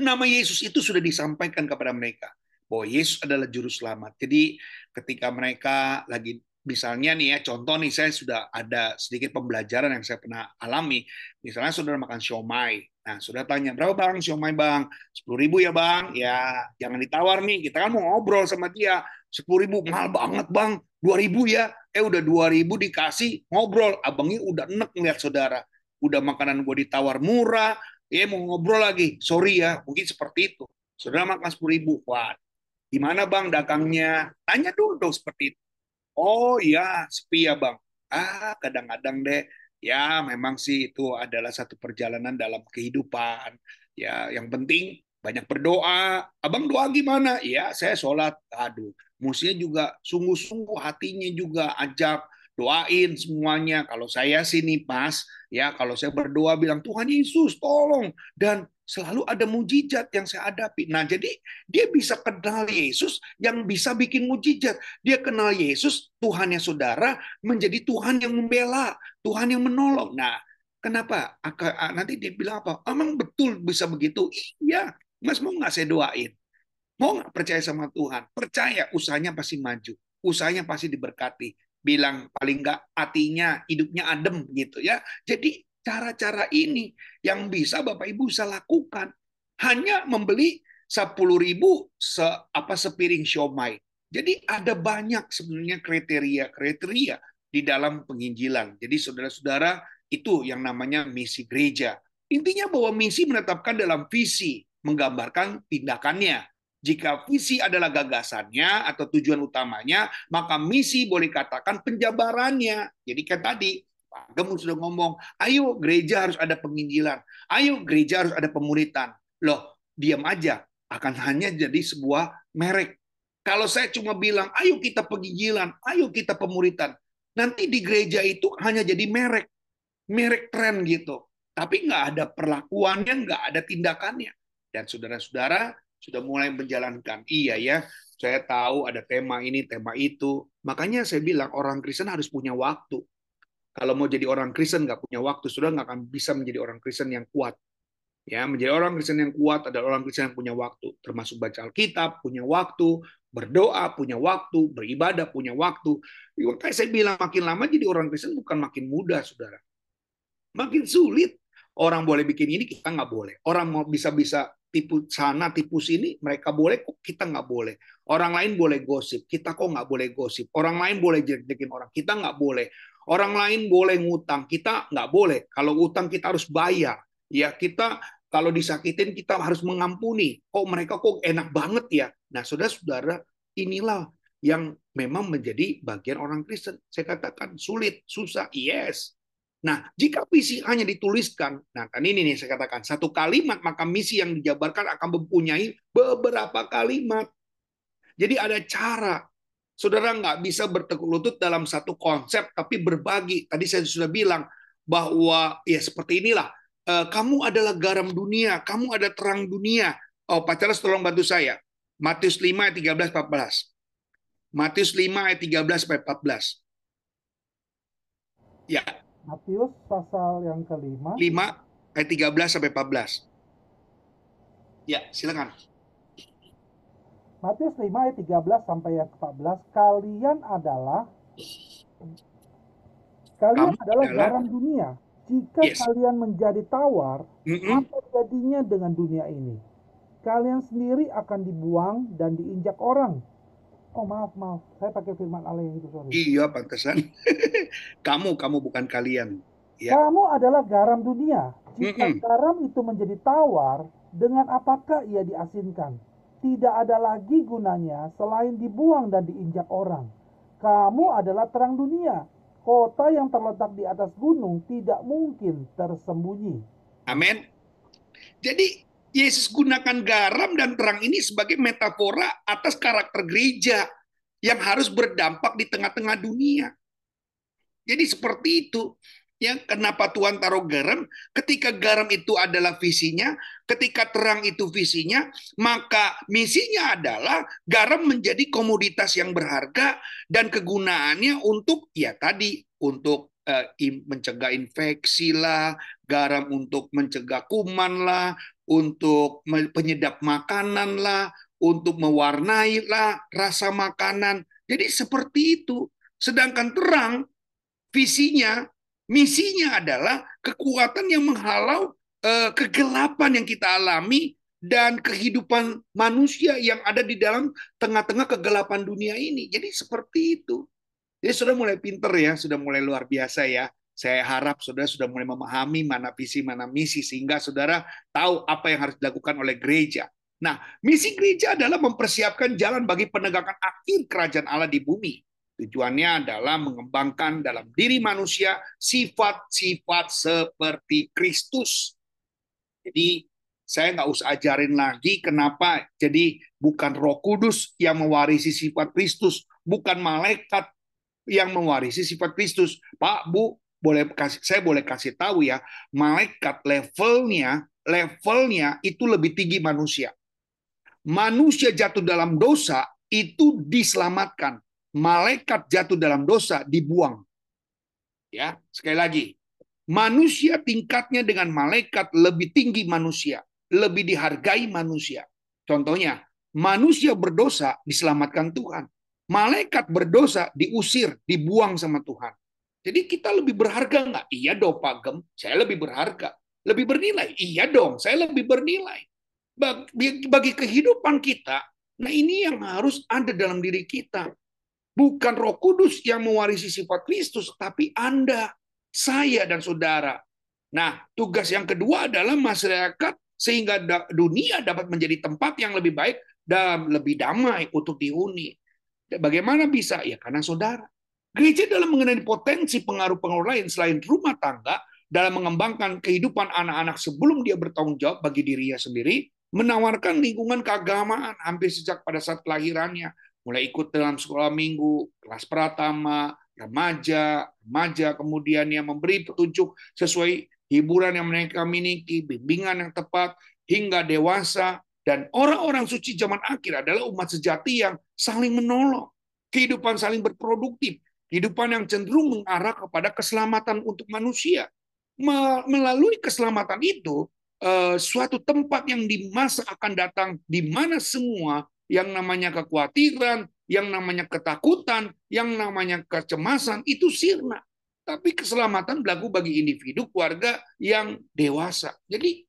nama Yesus itu sudah disampaikan kepada mereka bahwa Yesus adalah juru selamat. Jadi ketika mereka lagi misalnya nih ya contoh nih saya sudah ada sedikit pembelajaran yang saya pernah alami. Misalnya saudara makan siomay. Nah, sudah tanya, berapa bang siomay bang? Sepuluh ribu ya bang? Ya, jangan ditawar nih. Kita kan mau ngobrol sama dia. Sepuluh ribu, mahal banget bang. Dua ribu ya. Eh udah dua ribu dikasih, ngobrol. Abangnya udah enek ngeliat saudara. Udah makanan gue ditawar murah. Ya mau ngobrol lagi. Sorry ya, mungkin seperti itu. Saudara makan sepuluh ribu. Wah, di mana bang dagangnya? Tanya dulu dong seperti itu. Oh iya, sepi ya bang. Ah, kadang-kadang deh. Ya, memang sih itu adalah satu perjalanan dalam kehidupan. Ya, yang penting banyak berdoa. Abang doa gimana? Ya, saya sholat. Aduh, musiknya juga sungguh-sungguh hatinya juga ajak doain semuanya. Kalau saya sini pas, ya kalau saya berdoa bilang Tuhan Yesus tolong dan selalu ada mujizat yang saya hadapi. Nah, jadi dia bisa kenal Yesus yang bisa bikin mujizat. Dia kenal Yesus, Tuhan yang saudara, menjadi Tuhan yang membela, Tuhan yang menolong. Nah, kenapa? Nanti dia bilang apa? Emang betul bisa begitu? Iya, Mas mau nggak saya doain? Mau nggak percaya sama Tuhan? Percaya, usahanya pasti maju. Usahanya pasti diberkati. Bilang paling nggak hatinya, hidupnya adem gitu ya. Jadi Cara-cara ini yang bisa Bapak Ibu bisa lakukan. Hanya membeli 10 ribu se, apa, sepiring siomay. Jadi ada banyak sebenarnya kriteria-kriteria di dalam penginjilan. Jadi saudara-saudara, itu yang namanya misi gereja. Intinya bahwa misi menetapkan dalam visi, menggambarkan tindakannya. Jika visi adalah gagasannya atau tujuan utamanya, maka misi boleh katakan penjabarannya. Jadi kan tadi, Pak Gemu sudah ngomong, ayo gereja harus ada penginjilan, ayo gereja harus ada pemuritan. Loh, diam aja, akan hanya jadi sebuah merek. Kalau saya cuma bilang, ayo kita penginjilan, ayo kita pemuritan, nanti di gereja itu hanya jadi merek, merek tren gitu. Tapi nggak ada perlakuannya, nggak ada tindakannya. Dan saudara-saudara sudah mulai menjalankan. Iya ya, saya tahu ada tema ini, tema itu. Makanya saya bilang orang Kristen harus punya waktu kalau mau jadi orang Kristen nggak punya waktu, sudah nggak akan bisa menjadi orang Kristen yang kuat. Ya, menjadi orang Kristen yang kuat adalah orang Kristen yang punya waktu, termasuk baca Alkitab, punya waktu, berdoa, punya waktu, beribadah, punya waktu. Kayak saya bilang, makin lama jadi orang Kristen bukan makin mudah, saudara. Makin sulit. Orang boleh bikin ini, kita nggak boleh. Orang mau bisa-bisa tipu sana, tipu sini, mereka boleh, kok kita nggak boleh. Orang lain boleh gosip, kita kok nggak boleh gosip. Orang lain boleh jelek-jelekin orang, kita nggak boleh. Orang lain boleh ngutang, kita nggak boleh. Kalau utang kita harus bayar. Ya kita kalau disakitin kita harus mengampuni. Kok mereka kok enak banget ya. Nah saudara-saudara inilah yang memang menjadi bagian orang Kristen. Saya katakan sulit, susah, yes. Nah, jika visi hanya dituliskan, nah kan ini nih saya katakan satu kalimat, maka misi yang dijabarkan akan mempunyai beberapa kalimat. Jadi ada cara Saudara nggak bisa bertekuk lutut dalam satu konsep, tapi berbagi. Tadi saya sudah bilang bahwa ya seperti inilah. Eh, kamu adalah garam dunia, kamu ada terang dunia. Oh, Pak Charles tolong bantu saya. Matius 5 ayat 13 14. Matius 5 ayat 13 sampai 14. Ya. Matius pasal yang kelima. 5 ayat 13 sampai 14. Ya, silakan. Matius 5 ayat 13 sampai yang 14, kalian adalah kalian Kamu adalah garam dunia. Jika yes. kalian menjadi tawar, mm -hmm. apa jadinya dengan dunia ini? Kalian sendiri akan dibuang dan diinjak orang. Oh maaf maaf, saya pakai firman Allah yang itu sorry. Iya pantesan. <laughs> kamu kamu bukan kalian. Ya. Kamu adalah garam dunia. Jika mm -hmm. garam itu menjadi tawar, dengan apakah ia diasinkan? Tidak ada lagi gunanya selain dibuang dan diinjak orang. Kamu adalah terang dunia. Kota yang terletak di atas gunung tidak mungkin tersembunyi. Amin. Jadi Yesus gunakan garam dan terang ini sebagai metafora atas karakter gereja yang harus berdampak di tengah-tengah dunia. Jadi seperti itu. Ya, kenapa Tuhan taruh garam? Ketika garam itu adalah visinya, ketika terang itu visinya, maka misinya adalah garam menjadi komoditas yang berharga dan kegunaannya untuk ya tadi untuk uh, mencegah infeksi lah, garam untuk mencegah kuman lah, untuk penyedap makanan lah, untuk mewarnai lah rasa makanan. Jadi seperti itu. Sedangkan terang visinya, misinya adalah kekuatan yang menghalau uh, kegelapan yang kita alami dan kehidupan manusia yang ada di dalam tengah-tengah kegelapan dunia ini. Jadi seperti itu. Jadi sudah mulai pinter ya, sudah mulai luar biasa ya. Saya harap saudara sudah mulai memahami mana visi, mana misi, sehingga saudara tahu apa yang harus dilakukan oleh gereja. Nah, misi gereja adalah mempersiapkan jalan bagi penegakan akhir kerajaan Allah di bumi. Tujuannya adalah mengembangkan dalam diri manusia sifat-sifat seperti Kristus. Jadi saya nggak usah ajarin lagi kenapa jadi bukan Roh Kudus yang mewarisi sifat Kristus, bukan malaikat yang mewarisi sifat Kristus. Pak, Bu, boleh kasih saya boleh kasih tahu ya, malaikat levelnya levelnya itu lebih tinggi manusia. Manusia jatuh dalam dosa itu diselamatkan malaikat jatuh dalam dosa dibuang. Ya, sekali lagi. Manusia tingkatnya dengan malaikat lebih tinggi manusia, lebih dihargai manusia. Contohnya, manusia berdosa diselamatkan Tuhan. Malaikat berdosa diusir, dibuang sama Tuhan. Jadi kita lebih berharga nggak? Iya dong Pak Gem, saya lebih berharga. Lebih bernilai? Iya dong, saya lebih bernilai. Bagi, bagi kehidupan kita, nah ini yang harus ada dalam diri kita. Bukan Roh Kudus yang mewarisi sifat Kristus, tapi Anda, saya, dan saudara. Nah, tugas yang kedua adalah masyarakat sehingga dunia dapat menjadi tempat yang lebih baik dan lebih damai untuk dihuni. Bagaimana bisa? Ya karena saudara. Gereja dalam mengenai potensi pengaruh-pengaruh lain selain rumah tangga dalam mengembangkan kehidupan anak-anak sebelum dia bertanggung jawab bagi dirinya sendiri, menawarkan lingkungan keagamaan hampir sejak pada saat kelahirannya, mulai ikut dalam sekolah minggu, kelas pratama, remaja, remaja kemudian yang memberi petunjuk sesuai hiburan yang mereka miliki, bimbingan yang tepat, hingga dewasa, dan orang-orang suci zaman akhir adalah umat sejati yang saling menolong, kehidupan saling berproduktif, kehidupan yang cenderung mengarah kepada keselamatan untuk manusia. Melalui keselamatan itu, eh, suatu tempat yang di masa akan datang, di mana semua yang namanya kekhawatiran, yang namanya ketakutan, yang namanya kecemasan itu sirna. Tapi keselamatan berlaku bagi individu keluarga yang dewasa. Jadi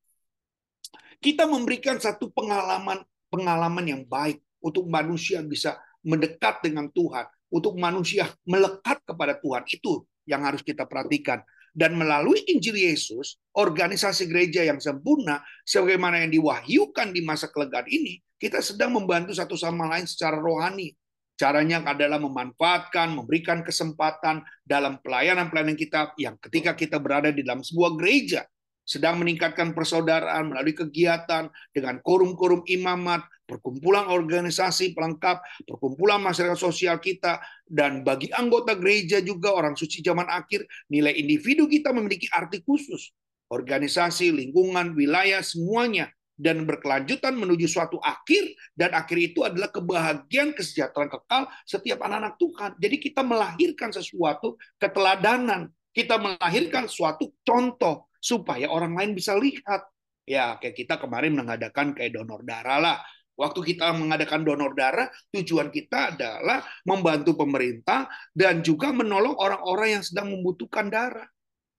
kita memberikan satu pengalaman pengalaman yang baik untuk manusia bisa mendekat dengan Tuhan, untuk manusia melekat kepada Tuhan. Itu yang harus kita perhatikan. Dan melalui Injil Yesus, organisasi gereja yang sempurna, sebagaimana yang diwahyukan di masa kelegaan ini, kita sedang membantu satu sama lain secara rohani. Caranya adalah memanfaatkan, memberikan kesempatan dalam pelayanan-pelayanan kita yang ketika kita berada di dalam sebuah gereja, sedang meningkatkan persaudaraan melalui kegiatan dengan korum-korum imamat, perkumpulan organisasi pelengkap, perkumpulan masyarakat sosial kita, dan bagi anggota gereja juga orang suci zaman akhir, nilai individu kita memiliki arti khusus. Organisasi, lingkungan, wilayah, semuanya dan berkelanjutan menuju suatu akhir dan akhir itu adalah kebahagiaan kesejahteraan kekal setiap anak-anak Tuhan. Jadi kita melahirkan sesuatu keteladanan, kita melahirkan suatu contoh supaya orang lain bisa lihat. Ya, kayak kita kemarin mengadakan kayak donor darah lah. Waktu kita mengadakan donor darah, tujuan kita adalah membantu pemerintah dan juga menolong orang-orang yang sedang membutuhkan darah.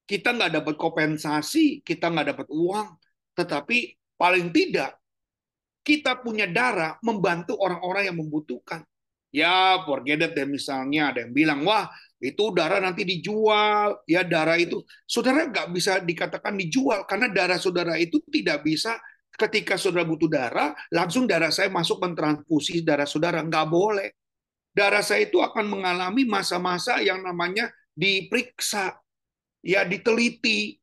Kita nggak dapat kompensasi, kita nggak dapat uang, tetapi paling tidak kita punya darah membantu orang-orang yang membutuhkan. Ya, forget it misalnya ada yang bilang, wah itu darah nanti dijual, ya darah itu. Saudara nggak bisa dikatakan dijual, karena darah saudara itu tidak bisa ketika saudara butuh darah, langsung darah saya masuk mentransfusi darah saudara. Nggak boleh. Darah saya itu akan mengalami masa-masa yang namanya diperiksa, ya diteliti,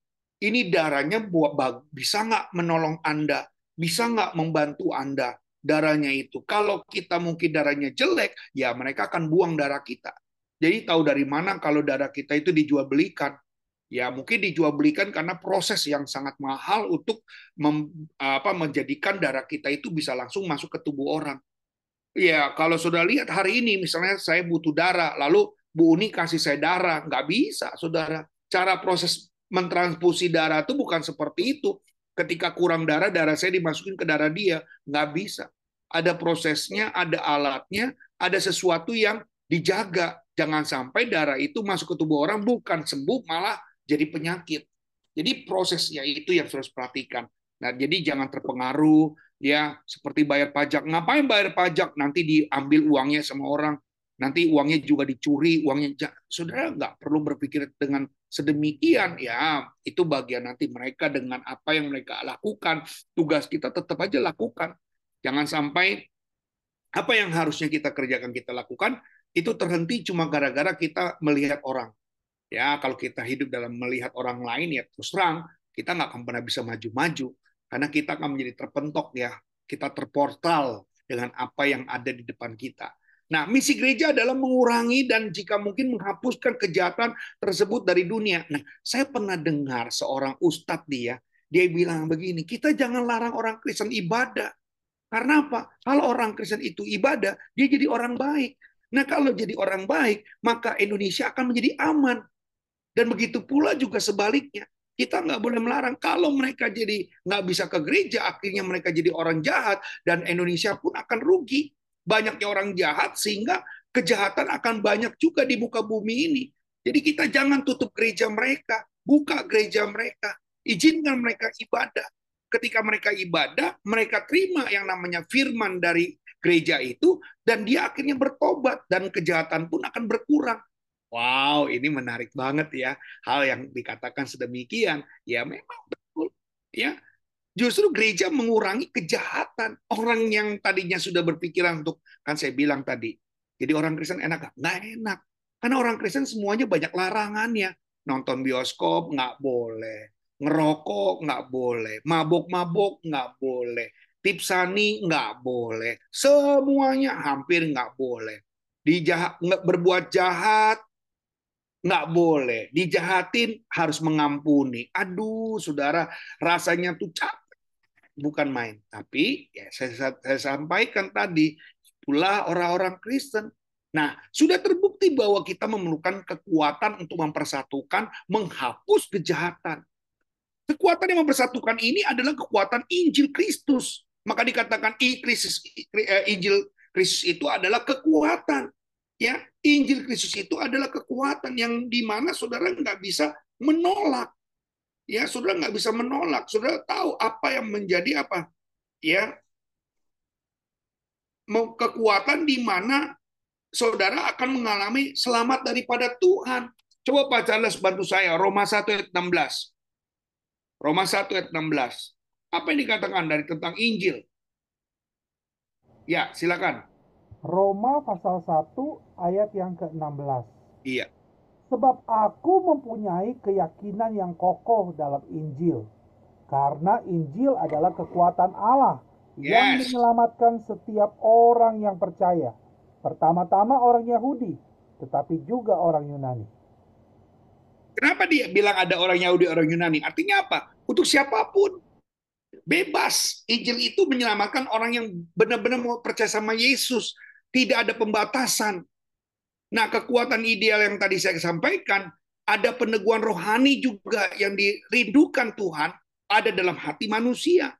ini darahnya bisa nggak menolong Anda? bisa nggak membantu Anda darahnya itu. Kalau kita mungkin darahnya jelek, ya mereka akan buang darah kita. Jadi tahu dari mana kalau darah kita itu dijual belikan. Ya mungkin dijual belikan karena proses yang sangat mahal untuk mem, apa, menjadikan darah kita itu bisa langsung masuk ke tubuh orang. Ya kalau sudah lihat hari ini misalnya saya butuh darah, lalu Bu Uni kasih saya darah, nggak bisa saudara. Cara proses mentransfusi darah itu bukan seperti itu ketika kurang darah, darah saya dimasukin ke darah dia. Nggak bisa. Ada prosesnya, ada alatnya, ada sesuatu yang dijaga. Jangan sampai darah itu masuk ke tubuh orang, bukan sembuh, malah jadi penyakit. Jadi prosesnya itu yang harus perhatikan. Nah, jadi jangan terpengaruh ya seperti bayar pajak. Ngapain bayar pajak? Nanti diambil uangnya sama orang nanti uangnya juga dicuri, uangnya saudara nggak perlu berpikir dengan sedemikian ya itu bagian nanti mereka dengan apa yang mereka lakukan tugas kita tetap aja lakukan jangan sampai apa yang harusnya kita kerjakan kita lakukan itu terhenti cuma gara-gara kita melihat orang ya kalau kita hidup dalam melihat orang lain ya terus terang kita nggak akan pernah bisa maju-maju karena kita akan menjadi terpentok ya kita terportal dengan apa yang ada di depan kita Nah, misi gereja adalah mengurangi dan jika mungkin menghapuskan kejahatan tersebut dari dunia. Nah, saya pernah dengar seorang ustadz dia, dia bilang begini, kita jangan larang orang Kristen ibadah. Karena apa? Kalau orang Kristen itu ibadah, dia jadi orang baik. Nah, kalau jadi orang baik, maka Indonesia akan menjadi aman. Dan begitu pula juga sebaliknya. Kita nggak boleh melarang. Kalau mereka jadi nggak bisa ke gereja, akhirnya mereka jadi orang jahat, dan Indonesia pun akan rugi banyaknya orang jahat sehingga kejahatan akan banyak juga di muka bumi ini. Jadi kita jangan tutup gereja mereka, buka gereja mereka, izinkan mereka ibadah. Ketika mereka ibadah, mereka terima yang namanya firman dari gereja itu dan dia akhirnya bertobat dan kejahatan pun akan berkurang. Wow, ini menarik banget ya. Hal yang dikatakan sedemikian, ya memang betul. Ya, Justru gereja mengurangi kejahatan. Orang yang tadinya sudah berpikiran untuk, kan saya bilang tadi, jadi orang Kristen enak gak? Nggak enak. Karena orang Kristen semuanya banyak larangannya. Nonton bioskop nggak boleh. Ngerokok nggak boleh. Mabok-mabok nggak boleh. Tipsani nggak boleh. Semuanya hampir nggak boleh. Dijahat, berbuat jahat nggak boleh dijahatin harus mengampuni aduh saudara rasanya tuh capek bukan main. Tapi ya saya, saya sampaikan tadi pula orang-orang Kristen. Nah, sudah terbukti bahwa kita memerlukan kekuatan untuk mempersatukan, menghapus kejahatan. Kekuatan yang mempersatukan ini adalah kekuatan Injil Kristus. Maka dikatakan Kristus, eh, Injil Kristus itu adalah kekuatan. Ya, Injil Kristus itu adalah kekuatan yang di mana saudara nggak bisa menolak ya saudara nggak bisa menolak. Saudara tahu apa yang menjadi apa? Ya, kekuatan di mana saudara akan mengalami selamat daripada Tuhan. Coba Pak Charles bantu saya, Roma 1 ayat 16. Roma 1 ayat 16. Apa yang dikatakan dari tentang Injil? Ya, silakan. Roma pasal 1 ayat yang ke-16. Iya. Sebab aku mempunyai keyakinan yang kokoh dalam Injil. Karena Injil adalah kekuatan Allah yes. yang menyelamatkan setiap orang yang percaya. Pertama-tama orang Yahudi, tetapi juga orang Yunani. Kenapa dia bilang ada orang Yahudi, orang Yunani? Artinya apa? Untuk siapa pun. Bebas. Injil itu menyelamatkan orang yang benar-benar mau percaya sama Yesus. Tidak ada pembatasan. Nah, kekuatan ideal yang tadi saya sampaikan, ada peneguhan rohani juga yang dirindukan Tuhan ada dalam hati manusia.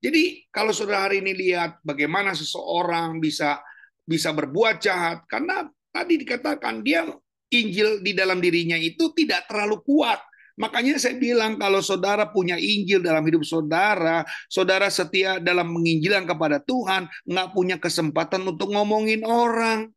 Jadi kalau saudara hari ini lihat bagaimana seseorang bisa bisa berbuat jahat karena tadi dikatakan dia Injil di dalam dirinya itu tidak terlalu kuat. Makanya saya bilang kalau saudara punya Injil dalam hidup saudara, saudara setia dalam menginjilan kepada Tuhan, nggak punya kesempatan untuk ngomongin orang.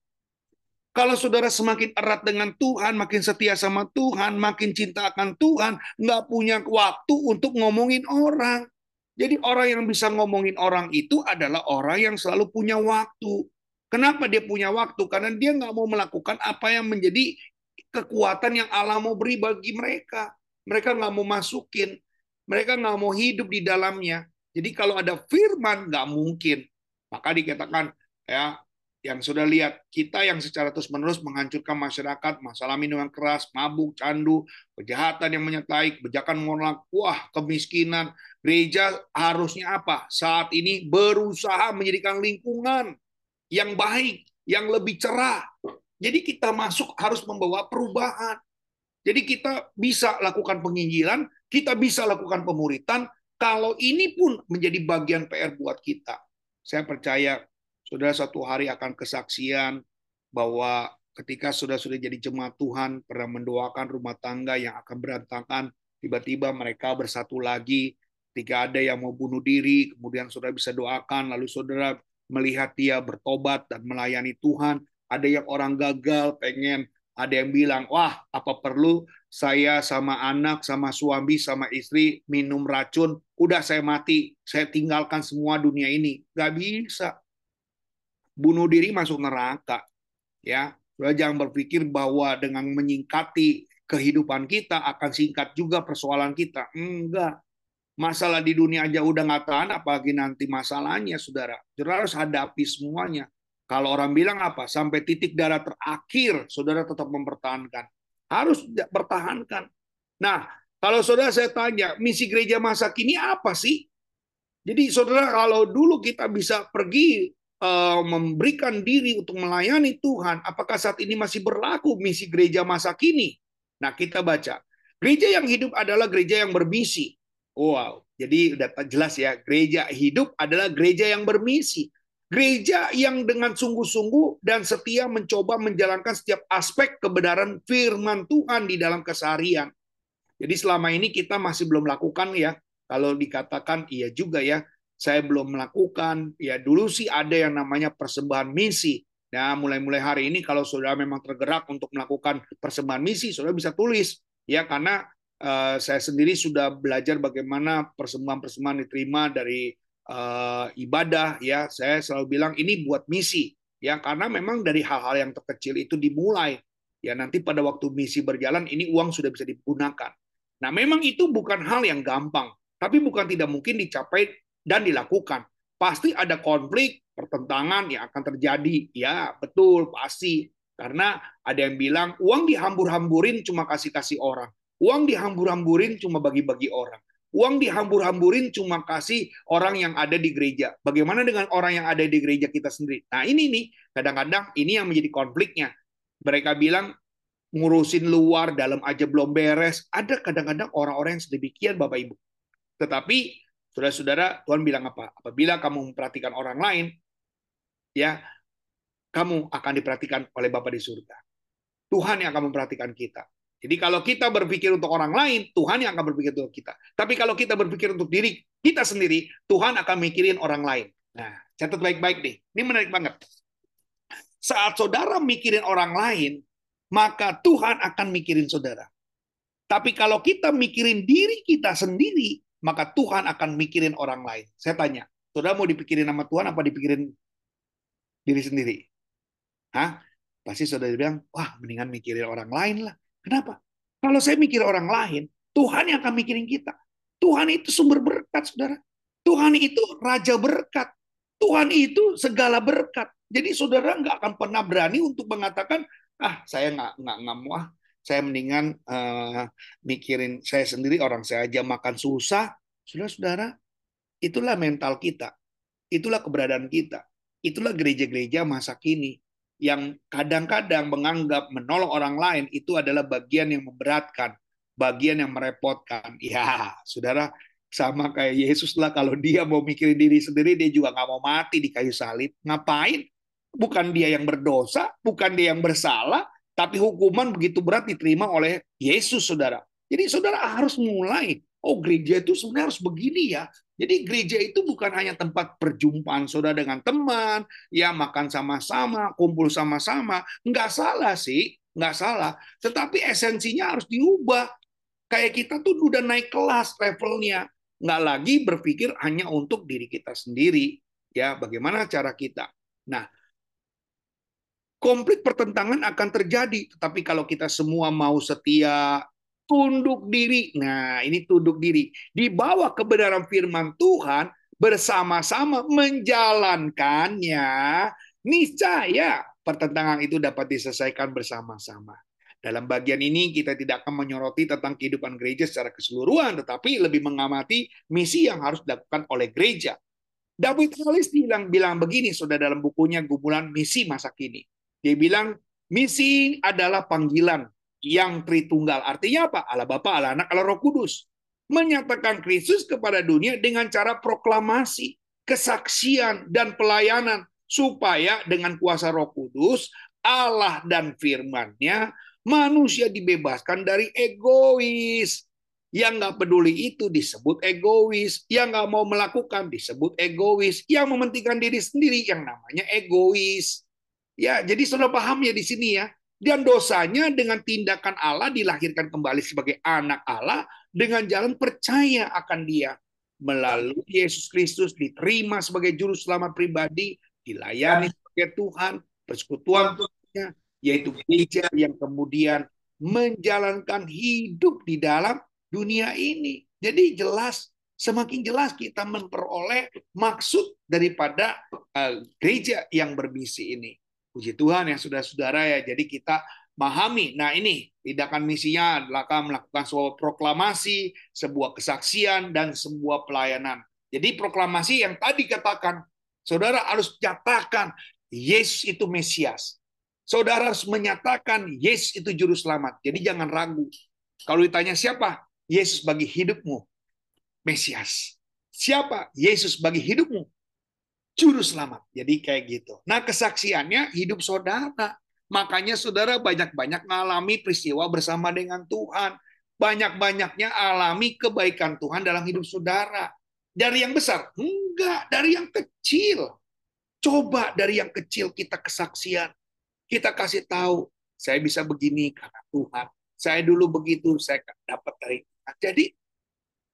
Kalau saudara semakin erat dengan Tuhan, makin setia sama Tuhan, makin cinta akan Tuhan, nggak punya waktu untuk ngomongin orang. Jadi orang yang bisa ngomongin orang itu adalah orang yang selalu punya waktu. Kenapa dia punya waktu? Karena dia nggak mau melakukan apa yang menjadi kekuatan yang Allah mau beri bagi mereka. Mereka nggak mau masukin. Mereka nggak mau hidup di dalamnya. Jadi kalau ada firman nggak mungkin. Maka dikatakan ya yang sudah lihat kita yang secara terus-menerus menghancurkan masyarakat, masalah minuman keras, mabuk, candu, kejahatan yang menyertai, kebijakan moral, wah kemiskinan. Gereja harusnya apa? Saat ini berusaha menjadikan lingkungan yang baik, yang lebih cerah. Jadi kita masuk harus membawa perubahan. Jadi kita bisa lakukan penginjilan, kita bisa lakukan pemuritan, kalau ini pun menjadi bagian PR buat kita. Saya percaya Saudara satu hari akan kesaksian bahwa ketika sudah sudah jadi jemaat Tuhan pernah mendoakan rumah tangga yang akan berantakan, tiba-tiba mereka bersatu lagi. Ketika ada yang mau bunuh diri, kemudian saudara bisa doakan, lalu saudara melihat dia bertobat dan melayani Tuhan. Ada yang orang gagal, pengen ada yang bilang, wah apa perlu saya sama anak, sama suami, sama istri minum racun, udah saya mati, saya tinggalkan semua dunia ini. Gak bisa bunuh diri masuk neraka. Ya, Saudara jangan berpikir bahwa dengan menyingkati kehidupan kita akan singkat juga persoalan kita. Enggak. Masalah di dunia aja udah nggak tahan, apalagi nanti masalahnya, saudara. Saudara harus hadapi semuanya. Kalau orang bilang apa? Sampai titik darah terakhir, saudara tetap mempertahankan. Harus pertahankan. Nah, kalau saudara saya tanya, misi gereja masa kini apa sih? Jadi saudara kalau dulu kita bisa pergi Eh, memberikan diri untuk melayani Tuhan, apakah saat ini masih berlaku misi gereja masa kini? Nah, kita baca. Gereja yang hidup adalah gereja yang bermisi. Wow, jadi udah jelas ya, gereja hidup adalah gereja yang bermisi. Gereja yang dengan sungguh-sungguh dan setia mencoba menjalankan setiap aspek kebenaran firman Tuhan di dalam keseharian. Jadi selama ini kita masih belum lakukan ya, kalau dikatakan iya juga ya, saya belum melakukan. Ya dulu sih ada yang namanya persembahan misi. Ya mulai-mulai hari ini kalau saudara memang tergerak untuk melakukan persembahan misi, saudara bisa tulis. Ya karena uh, saya sendiri sudah belajar bagaimana persembahan-persembahan diterima dari uh, ibadah. Ya saya selalu bilang ini buat misi. Ya karena memang dari hal-hal yang terkecil itu dimulai. Ya nanti pada waktu misi berjalan ini uang sudah bisa digunakan. Nah memang itu bukan hal yang gampang, tapi bukan tidak mungkin dicapai dan dilakukan. Pasti ada konflik, pertentangan yang akan terjadi. Ya, betul, pasti. Karena ada yang bilang, uang dihambur-hamburin cuma kasih-kasih orang. Uang dihambur-hamburin cuma bagi-bagi orang. Uang dihambur-hamburin cuma kasih orang yang ada di gereja. Bagaimana dengan orang yang ada di gereja kita sendiri? Nah ini nih, kadang-kadang ini yang menjadi konfliknya. Mereka bilang, ngurusin luar, dalam aja belum beres. Ada kadang-kadang orang-orang yang sedemikian, Bapak Ibu. Tetapi Saudara-saudara, Tuhan bilang apa? Apabila kamu memperhatikan orang lain, ya, kamu akan diperhatikan oleh Bapa di surga. Tuhan yang akan memperhatikan kita. Jadi kalau kita berpikir untuk orang lain, Tuhan yang akan berpikir untuk kita. Tapi kalau kita berpikir untuk diri kita sendiri, Tuhan akan mikirin orang lain. Nah, catat baik-baik deh. Ini menarik banget. Saat saudara mikirin orang lain, maka Tuhan akan mikirin saudara. Tapi kalau kita mikirin diri kita sendiri, maka Tuhan akan mikirin orang lain. Saya tanya, saudara mau dipikirin sama Tuhan apa dipikirin diri sendiri? Hah? Pasti saudara bilang, wah mendingan mikirin orang lain lah. Kenapa? Kalau saya mikir orang lain, Tuhan yang akan mikirin kita. Tuhan itu sumber berkat, saudara. Tuhan itu raja berkat. Tuhan itu segala berkat. Jadi saudara nggak akan pernah berani untuk mengatakan, ah saya nggak nggak nggak mau saya mendingan uh, mikirin saya sendiri orang saya aja makan susah saudara-saudara itulah mental kita itulah keberadaan kita itulah gereja-gereja masa kini yang kadang-kadang menganggap menolong orang lain itu adalah bagian yang memberatkan bagian yang merepotkan ya saudara sama kayak Yesus lah kalau dia mau mikirin diri sendiri dia juga nggak mau mati di kayu salib ngapain bukan dia yang berdosa bukan dia yang bersalah tapi hukuman begitu berat diterima oleh Yesus, saudara. Jadi saudara harus mulai, oh gereja itu sebenarnya harus begini ya. Jadi gereja itu bukan hanya tempat perjumpaan saudara dengan teman, ya makan sama-sama, kumpul sama-sama. Nggak salah sih, nggak salah. Tetapi esensinya harus diubah. Kayak kita tuh udah naik kelas levelnya. Nggak lagi berpikir hanya untuk diri kita sendiri. Ya, bagaimana cara kita. Nah, konflik pertentangan akan terjadi. Tetapi kalau kita semua mau setia, tunduk diri. Nah, ini tunduk diri. Di bawah kebenaran firman Tuhan, bersama-sama menjalankannya, niscaya pertentangan itu dapat diselesaikan bersama-sama. Dalam bagian ini kita tidak akan menyoroti tentang kehidupan gereja secara keseluruhan, tetapi lebih mengamati misi yang harus dilakukan oleh gereja. David Halis bilang bilang begini, sudah dalam bukunya Gumulan Misi Masa Kini. Dia bilang misi adalah panggilan yang Tritunggal. Artinya apa? Allah Bapa, Allah Anak, Allah Roh Kudus. Menyatakan Kristus kepada dunia dengan cara proklamasi, kesaksian, dan pelayanan. Supaya dengan kuasa Roh Kudus, Allah dan firman-Nya Manusia dibebaskan dari egois. Yang nggak peduli itu disebut egois. Yang nggak mau melakukan disebut egois. Yang mementingkan diri sendiri yang namanya egois. Ya, jadi sudah paham ya di sini ya. Dan dosanya dengan tindakan Allah dilahirkan kembali sebagai anak Allah dengan jalan percaya akan Dia. Melalui Yesus Kristus diterima sebagai juru selamat pribadi, dilayani sebagai Tuhan, persekutuan Tuhan, yaitu gereja yang kemudian menjalankan hidup di dalam dunia ini. Jadi jelas semakin jelas kita memperoleh maksud daripada uh, gereja yang berbisi ini. Puji Tuhan yang sudah saudara ya. Jadi kita memahami. Nah ini tindakan misinya adalah melakukan sebuah proklamasi, sebuah kesaksian dan sebuah pelayanan. Jadi proklamasi yang tadi katakan, saudara harus nyatakan Yesus itu Mesias. Saudara harus menyatakan Yesus itu juru selamat. Jadi jangan ragu. Kalau ditanya siapa? Yesus bagi hidupmu. Mesias. Siapa? Yesus bagi hidupmu. Juru selamat. Jadi kayak gitu. Nah kesaksiannya hidup saudara. Makanya saudara banyak-banyak mengalami peristiwa bersama dengan Tuhan. Banyak-banyaknya alami kebaikan Tuhan dalam hidup saudara. Dari yang besar? Enggak, dari yang kecil. Coba dari yang kecil kita kesaksian kita kasih tahu, saya bisa begini karena Tuhan. Saya dulu begitu, saya dapat dari Tuhan. Jadi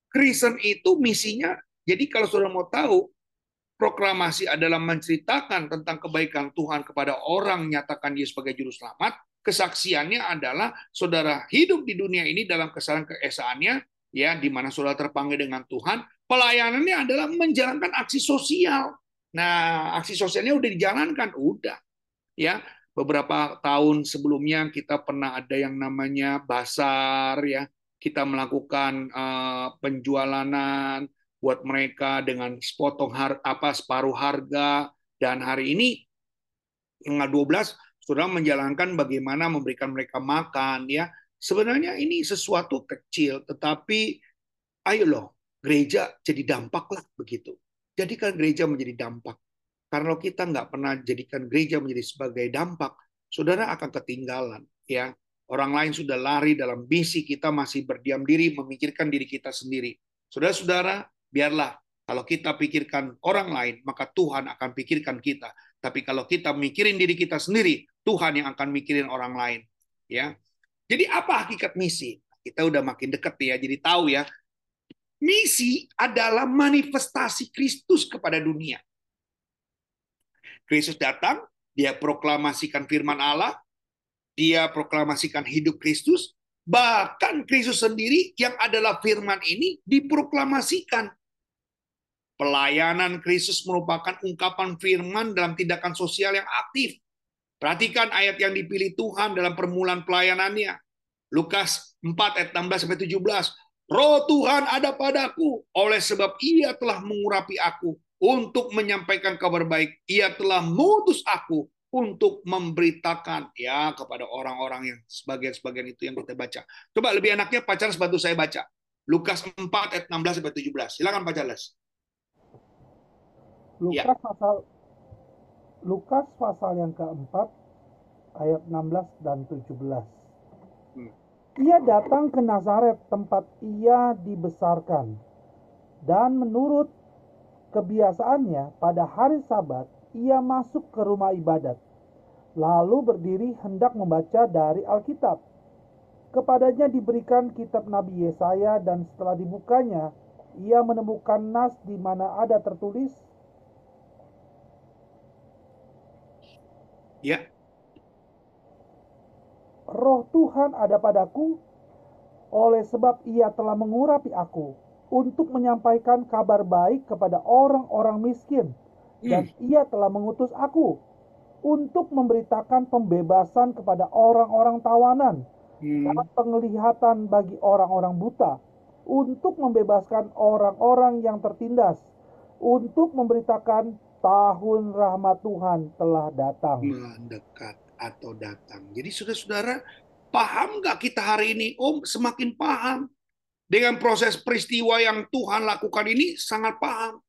Kristen itu misinya, jadi kalau saudara mau tahu, proklamasi adalah menceritakan tentang kebaikan Tuhan kepada orang nyatakan dia sebagai juru selamat. Kesaksiannya adalah saudara hidup di dunia ini dalam kesalahan keesaannya, ya di mana saudara terpanggil dengan Tuhan. Pelayanannya adalah menjalankan aksi sosial. Nah, aksi sosialnya udah dijalankan, udah. Ya, beberapa tahun sebelumnya kita pernah ada yang namanya basar ya kita melakukan uh, penjualanan buat mereka dengan sepotong har apa separuh harga dan hari ini tanggal 12 sudah menjalankan bagaimana memberikan mereka makan ya sebenarnya ini sesuatu kecil tetapi ayo loh gereja jadi dampak lah begitu jadikan gereja menjadi dampak kalau kita nggak pernah jadikan gereja menjadi sebagai dampak, saudara akan ketinggalan. Ya, orang lain sudah lari dalam misi kita masih berdiam diri memikirkan diri kita sendiri. Saudara-saudara, biarlah kalau kita pikirkan orang lain, maka Tuhan akan pikirkan kita. Tapi kalau kita mikirin diri kita sendiri, Tuhan yang akan mikirin orang lain. Ya, jadi apa hakikat misi? Kita udah makin dekat ya, jadi tahu ya. Misi adalah manifestasi Kristus kepada dunia. Kristus datang, dia proklamasikan firman Allah, dia proklamasikan hidup Kristus, bahkan Kristus sendiri yang adalah firman ini diproklamasikan. Pelayanan Kristus merupakan ungkapan firman dalam tindakan sosial yang aktif. Perhatikan ayat yang dipilih Tuhan dalam permulaan pelayanannya. Lukas 4 ayat 16 sampai 17. Roh Tuhan ada padaku oleh sebab ia telah mengurapi aku untuk menyampaikan kabar baik. Ia telah mutus aku untuk memberitakan ya kepada orang-orang yang sebagian-sebagian itu yang kita baca. Coba lebih enaknya pacar bantu saya baca. Lukas 4 ayat 16 sampai 17. Silakan Pak Charles. Lukas ya. pasal Lukas pasal yang keempat ayat 16 dan 17. Hmm. Ia datang ke Nazaret tempat ia dibesarkan dan menurut Kebiasaannya, pada hari Sabat ia masuk ke rumah ibadat, lalu berdiri hendak membaca dari Alkitab. Kepadanya diberikan kitab Nabi Yesaya, dan setelah dibukanya, ia menemukan nas di mana ada tertulis, Ya. Roh Tuhan ada padaku, oleh sebab ia telah mengurapi aku untuk menyampaikan kabar baik kepada orang-orang miskin dan Hmm. ia telah mengutus aku untuk memberitakan pembebasan kepada orang-orang tawanan Hmm. dan penglihatan bagi orang-orang buta untuk membebaskan orang-orang yang tertindas untuk memberitakan tahun rahmat Tuhan telah datang. mendekat atau datang. Jadi saudara-saudara, paham nggak kita hari ini? Oh, semakin paham. Dengan proses peristiwa yang Tuhan lakukan ini, sangat paham.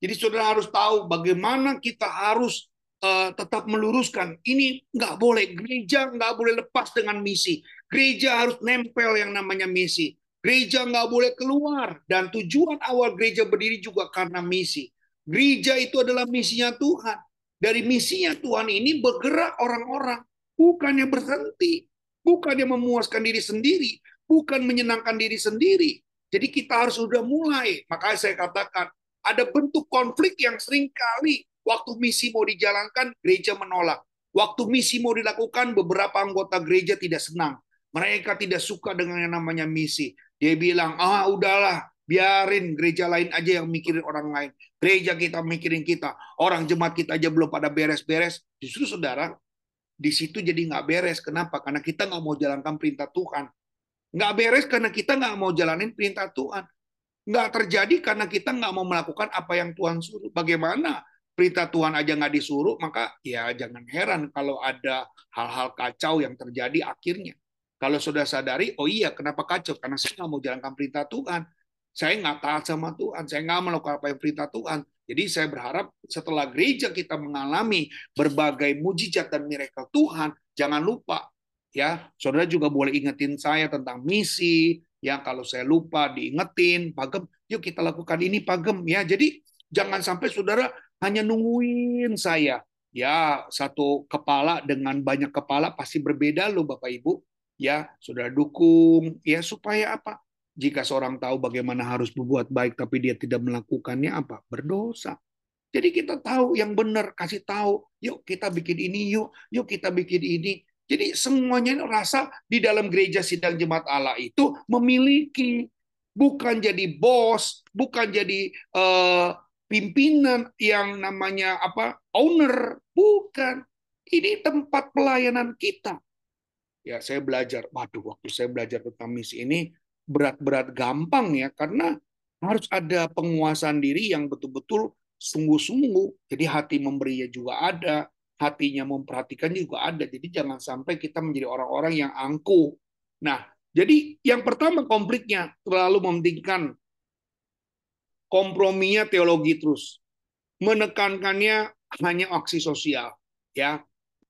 Jadi saudara harus tahu bagaimana kita harus eh, tetap meluruskan. Ini nggak boleh. Gereja nggak boleh lepas dengan misi. Gereja harus nempel yang namanya misi. Gereja nggak boleh keluar. Dan tujuan awal gereja berdiri juga karena misi. Gereja itu adalah misinya Tuhan. Dari misinya Tuhan ini bergerak orang-orang. Bukannya berhenti. Bukannya memuaskan diri sendiri. Bukan menyenangkan diri sendiri. Jadi kita harus sudah mulai. Makanya saya katakan, ada bentuk konflik yang sering kali waktu misi mau dijalankan, gereja menolak. Waktu misi mau dilakukan, beberapa anggota gereja tidak senang. Mereka tidak suka dengan yang namanya misi. Dia bilang, ah udahlah, biarin gereja lain aja yang mikirin orang lain. Gereja kita mikirin kita. Orang jemaat kita aja belum pada beres-beres. Justru saudara, di situ jadi nggak beres. Kenapa? Karena kita nggak mau jalankan perintah Tuhan. Nggak beres karena kita nggak mau jalanin perintah Tuhan. Nggak terjadi karena kita nggak mau melakukan apa yang Tuhan suruh. Bagaimana? Perintah Tuhan aja nggak disuruh, maka ya jangan heran kalau ada hal-hal kacau yang terjadi akhirnya. Kalau sudah sadari, oh iya kenapa kacau? Karena saya nggak mau jalankan perintah Tuhan. Saya nggak taat sama Tuhan. Saya nggak melakukan apa yang perintah Tuhan. Jadi saya berharap setelah gereja kita mengalami berbagai mujizat dan miracle Tuhan, jangan lupa ya, saudara juga boleh ingetin saya tentang misi. Ya kalau saya lupa diingetin, pagem, yuk kita lakukan ini pagem ya. Jadi jangan sampai saudara hanya nungguin saya. Ya satu kepala dengan banyak kepala pasti berbeda loh Bapak Ibu. Ya saudara dukung ya supaya apa? Jika seorang tahu bagaimana harus berbuat baik tapi dia tidak melakukannya apa? Berdosa. Jadi kita tahu yang benar, kasih tahu, yuk kita bikin ini, yuk, yuk kita bikin ini. Jadi semuanya rasa di dalam gereja sidang jemaat Allah itu memiliki bukan jadi bos, bukan jadi uh, pimpinan yang namanya apa owner, bukan. Ini tempat pelayanan kita. Ya saya belajar, waduh waktu saya belajar tentang misi ini berat-berat gampang ya karena harus ada penguasaan diri yang betul-betul sungguh-sungguh. Jadi hati memberinya juga ada, hatinya memperhatikan juga ada. Jadi jangan sampai kita menjadi orang-orang yang angkuh. Nah, jadi yang pertama konfliknya terlalu mementingkan komprominya teologi terus. Menekankannya hanya aksi sosial, ya.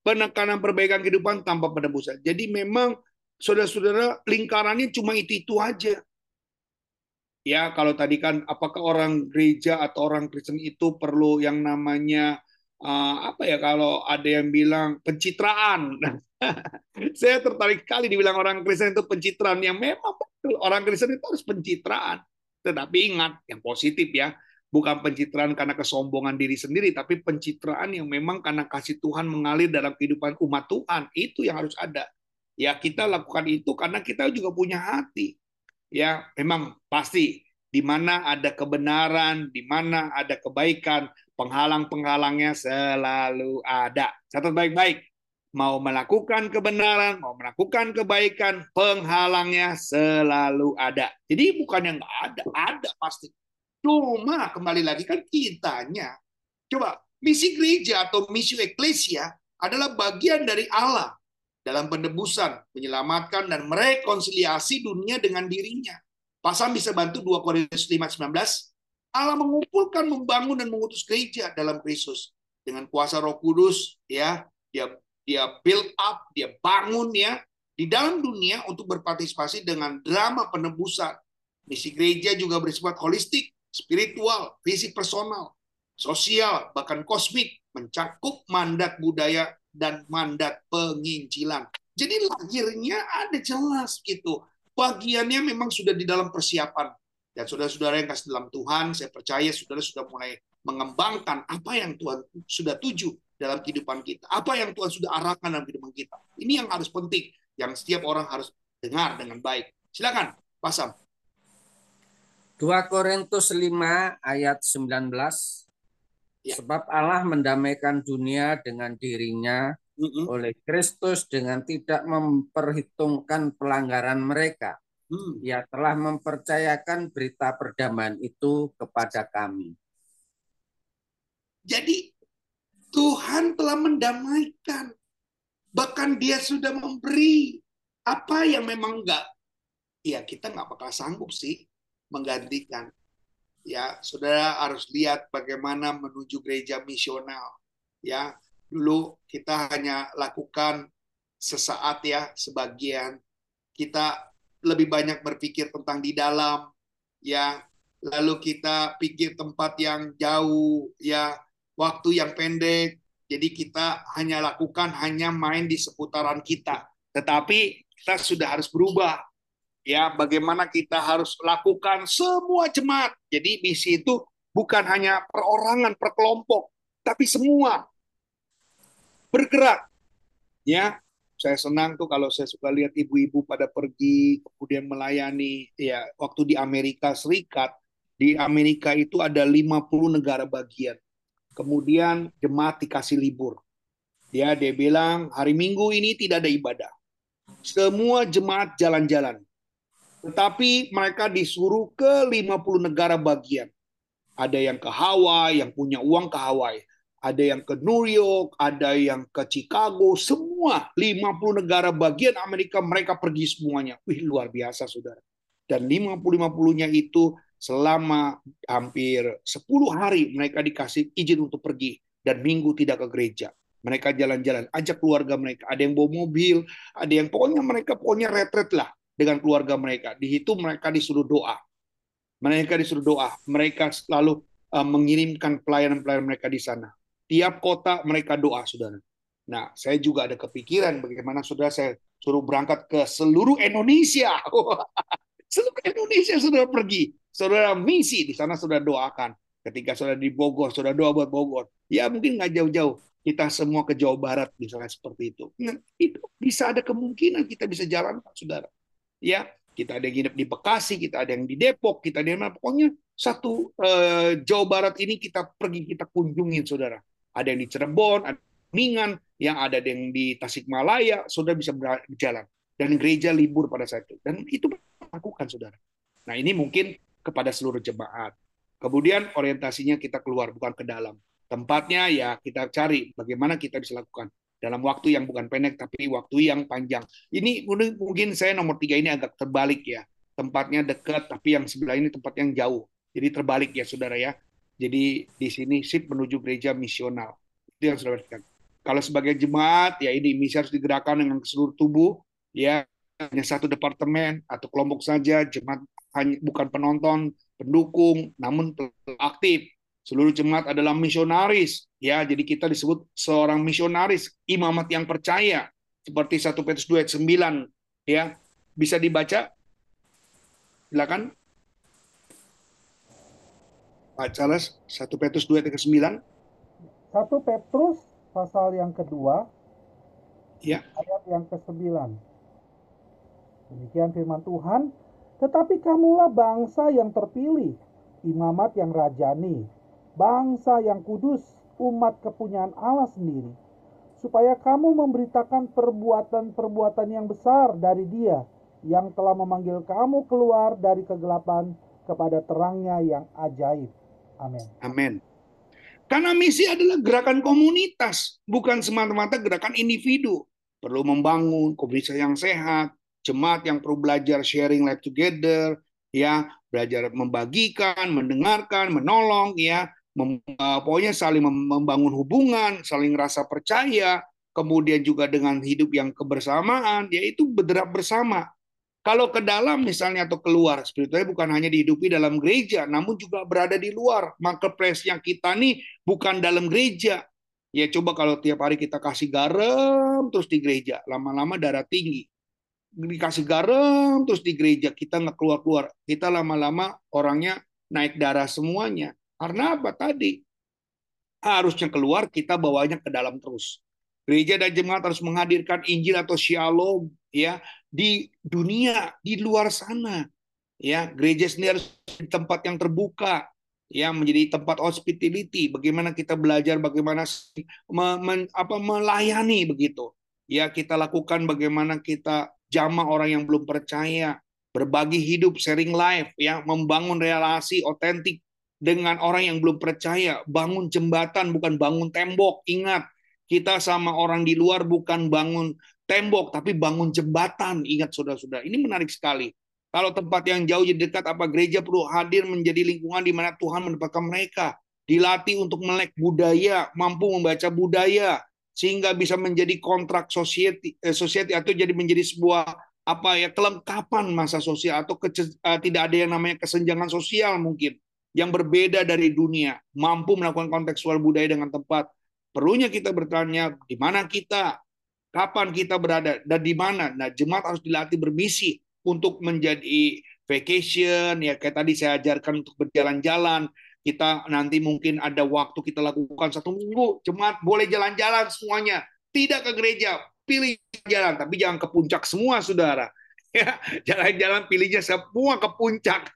Penekanan perbaikan kehidupan tanpa penebusan. Jadi memang saudara-saudara lingkarannya cuma itu-itu aja. Ya, kalau tadi kan apakah orang gereja atau orang Kristen itu perlu yang namanya uh, apa ya kalau ada yang bilang pencitraan. <laughs> Saya tertarik kali dibilang orang Kristen itu pencitraan yang memang betul orang Kristen itu harus pencitraan. Tetapi ingat yang positif ya, bukan pencitraan karena kesombongan diri sendiri, tapi pencitraan yang memang karena kasih Tuhan mengalir dalam kehidupan umat Tuhan. Itu yang harus ada. Ya kita lakukan itu karena kita juga punya hati. Ya memang pasti di mana ada kebenaran, di mana ada kebaikan, penghalang-penghalangnya selalu ada. Catat baik-baik. Mau melakukan kebenaran, mau melakukan kebaikan, penghalangnya selalu ada. Jadi bukan yang nggak ada, ada pasti. Cuma kembali lagi kan kitanya. Coba, misi gereja atau misi eklesia adalah bagian dari Allah dalam penebusan, menyelamatkan, dan merekonsiliasi dunia dengan dirinya. Pasal bisa bantu 2 Korintus 5:19. Allah mengumpulkan, membangun dan mengutus gereja dalam Kristus dengan kuasa Roh Kudus, ya dia dia build up, dia bangun ya di dalam dunia untuk berpartisipasi dengan drama penebusan. Misi gereja juga bersifat holistik, spiritual, visi personal, sosial, bahkan kosmik, mencakup mandat budaya dan mandat penginjilan. Jadi lahirnya ada jelas gitu. Bagiannya memang sudah di dalam persiapan. Dan saudara-saudara yang kasih dalam Tuhan, saya percaya saudara sudah mulai mengembangkan apa yang Tuhan sudah tuju dalam kehidupan kita. Apa yang Tuhan sudah arahkan dalam kehidupan kita. Ini yang harus penting, yang setiap orang harus dengar dengan baik. Silakan, Pak Sam. 2 Korintus 5 ayat 19 Ya. Sebab Allah mendamaikan dunia dengan dirinya Mm-mm. oleh Kristus dengan tidak memperhitungkan pelanggaran mereka. Hmm. Ia telah mempercayakan berita perdamaian itu kepada kami. Jadi Tuhan telah mendamaikan. Bahkan dia sudah memberi apa yang memang enggak. Ya kita nggak bakal sanggup sih menggantikan. Ya, saudara harus lihat bagaimana menuju gereja misional. Ya, dulu kita hanya lakukan sesaat ya, sebagian. Kita lebih banyak berpikir tentang di dalam, ya. Lalu kita pikir tempat yang jauh, ya, waktu yang pendek. Jadi kita hanya lakukan hanya main di seputaran kita. Tetapi kita sudah harus berubah ya bagaimana kita harus lakukan semua jemaat. Jadi misi itu bukan hanya perorangan, per kelompok, tapi semua bergerak. Ya, saya senang tuh kalau saya suka lihat ibu-ibu pada pergi kemudian melayani ya waktu di Amerika Serikat di Amerika itu ada 50 negara bagian. Kemudian jemaat dikasih libur. Ya, dia bilang hari Minggu ini tidak ada ibadah. Semua jemaat jalan-jalan. Tetapi mereka disuruh ke 50 negara bagian. Ada yang ke Hawaii, yang punya uang ke Hawaii. Ada yang ke New York, ada yang ke Chicago, semua 50 negara bagian Amerika mereka pergi semuanya. Wih, luar biasa Saudara. Dan 50-50-nya itu selama hampir 10 hari mereka dikasih izin untuk pergi dan minggu tidak ke gereja. Mereka jalan-jalan, ajak keluarga mereka. Ada yang bawa mobil, ada yang pokoknya mereka pokoknya retret lah dengan keluarga mereka. Di situ mereka disuruh doa. Mereka disuruh doa. Mereka selalu uh, mengirimkan pelayanan-pelayanan mereka di sana. Tiap kota mereka doa, saudara. Nah, saya juga ada kepikiran bagaimana saudara saya suruh berangkat ke seluruh Indonesia. <laughs> seluruh Indonesia saudara pergi. Saudara misi di sana saudara doakan. Ketika saudara di Bogor, saudara doa buat Bogor. Ya mungkin nggak jauh-jauh. Kita semua ke Jawa Barat misalnya seperti itu. Nah, itu bisa ada kemungkinan kita bisa jalan, saudara ya kita ada yang hidup di Bekasi, kita ada yang di Depok, kita ada yang pokoknya satu eh, Jawa Barat ini kita pergi kita kunjungin saudara. Ada yang di Cirebon, ada Ningan, yang ada yang di Tasikmalaya, saudara bisa berjalan. Dan gereja libur pada saat itu. Dan itu lakukan saudara. Nah ini mungkin kepada seluruh jemaat. Kemudian orientasinya kita keluar bukan ke dalam. Tempatnya ya kita cari bagaimana kita bisa lakukan dalam waktu yang bukan pendek tapi waktu yang panjang. Ini mungkin saya nomor tiga ini agak terbalik ya. Tempatnya dekat tapi yang sebelah ini tempat yang jauh. Jadi terbalik ya saudara ya. Jadi di sini sip menuju gereja misional. Itu yang saudara katakan. Kalau sebagai jemaat ya ini misi harus digerakkan dengan seluruh tubuh ya hanya satu departemen atau kelompok saja jemaat hanya bukan penonton pendukung namun aktif seluruh jemaat adalah misionaris ya. Jadi kita disebut seorang misionaris imamat yang percaya. Seperti 1 Petrus 2 ayat 9 ya. Bisa dibaca? Silakan. Pak Charles 1 Petrus 2 ayat 9 1 Petrus pasal yang kedua ya. ayat yang ke-9 demikian firman Tuhan. Tetapi kamulah bangsa yang terpilih imamat yang rajani bangsa yang kudus, umat kepunyaan Allah sendiri, supaya kamu memberitakan perbuatan-perbuatan yang besar dari Dia yang telah memanggil kamu keluar dari kegelapan kepada terangnya yang ajaib. Amin. Amin. Karena misi adalah gerakan komunitas, bukan semata-mata gerakan individu. Perlu membangun komunitas yang sehat, jemaat yang perlu belajar sharing life together, ya, belajar membagikan, mendengarkan, menolong, ya, uh, pokoknya saling membangun hubungan, saling rasa percaya, kemudian juga dengan hidup yang kebersamaan, yaitu bergerak bersama. Kalau ke dalam misalnya atau keluar, spiritualnya bukan hanya dihidupi dalam gereja, namun juga berada di luar. Marketplace yang kita nih bukan dalam gereja. Ya coba kalau tiap hari kita kasih garam terus di gereja, lama-lama darah tinggi. Dikasih garam terus di gereja, kita nggak keluar-keluar. Kita lama-lama orangnya naik darah semuanya. Karena apa tadi? Harusnya keluar, kita bawanya ke dalam terus. Gereja dan jemaat harus menghadirkan Injil atau Shalom ya di dunia, di luar sana. Ya, gereja sendiri harus tempat yang terbuka, ya menjadi tempat hospitality. Bagaimana kita belajar, bagaimana me, me, apa, melayani begitu. Ya, kita lakukan bagaimana kita jamah orang yang belum percaya, berbagi hidup, sharing life, ya, membangun relasi otentik dengan orang yang belum percaya, bangun jembatan bukan bangun tembok. Ingat, kita sama orang di luar bukan bangun tembok tapi bangun jembatan. Ingat saudara-saudara, ini menarik sekali. Kalau tempat yang jauh jadi dekat, apa gereja perlu hadir menjadi lingkungan di mana Tuhan menempatkan mereka. Dilatih untuk melek budaya, mampu membaca budaya, sehingga bisa menjadi kontrak society, eh, atau jadi menjadi sebuah apa ya kelengkapan masa sosial atau kece, uh, tidak ada yang namanya kesenjangan sosial mungkin yang berbeda dari dunia, mampu melakukan kontekstual budaya dengan tepat. Perlunya kita bertanya di mana kita, kapan kita berada? Dan di mana. Nah, jemaat harus dilatih bermisi untuk menjadi vacation ya kayak tadi saya ajarkan untuk berjalan-jalan. Kita nanti mungkin ada waktu kita lakukan satu minggu jemaat boleh jalan-jalan semuanya. Tidak ke gereja pilih jalan tapi jangan ke puncak semua saudara <laughs> ya jalan-jalan pilihnya semua ke puncak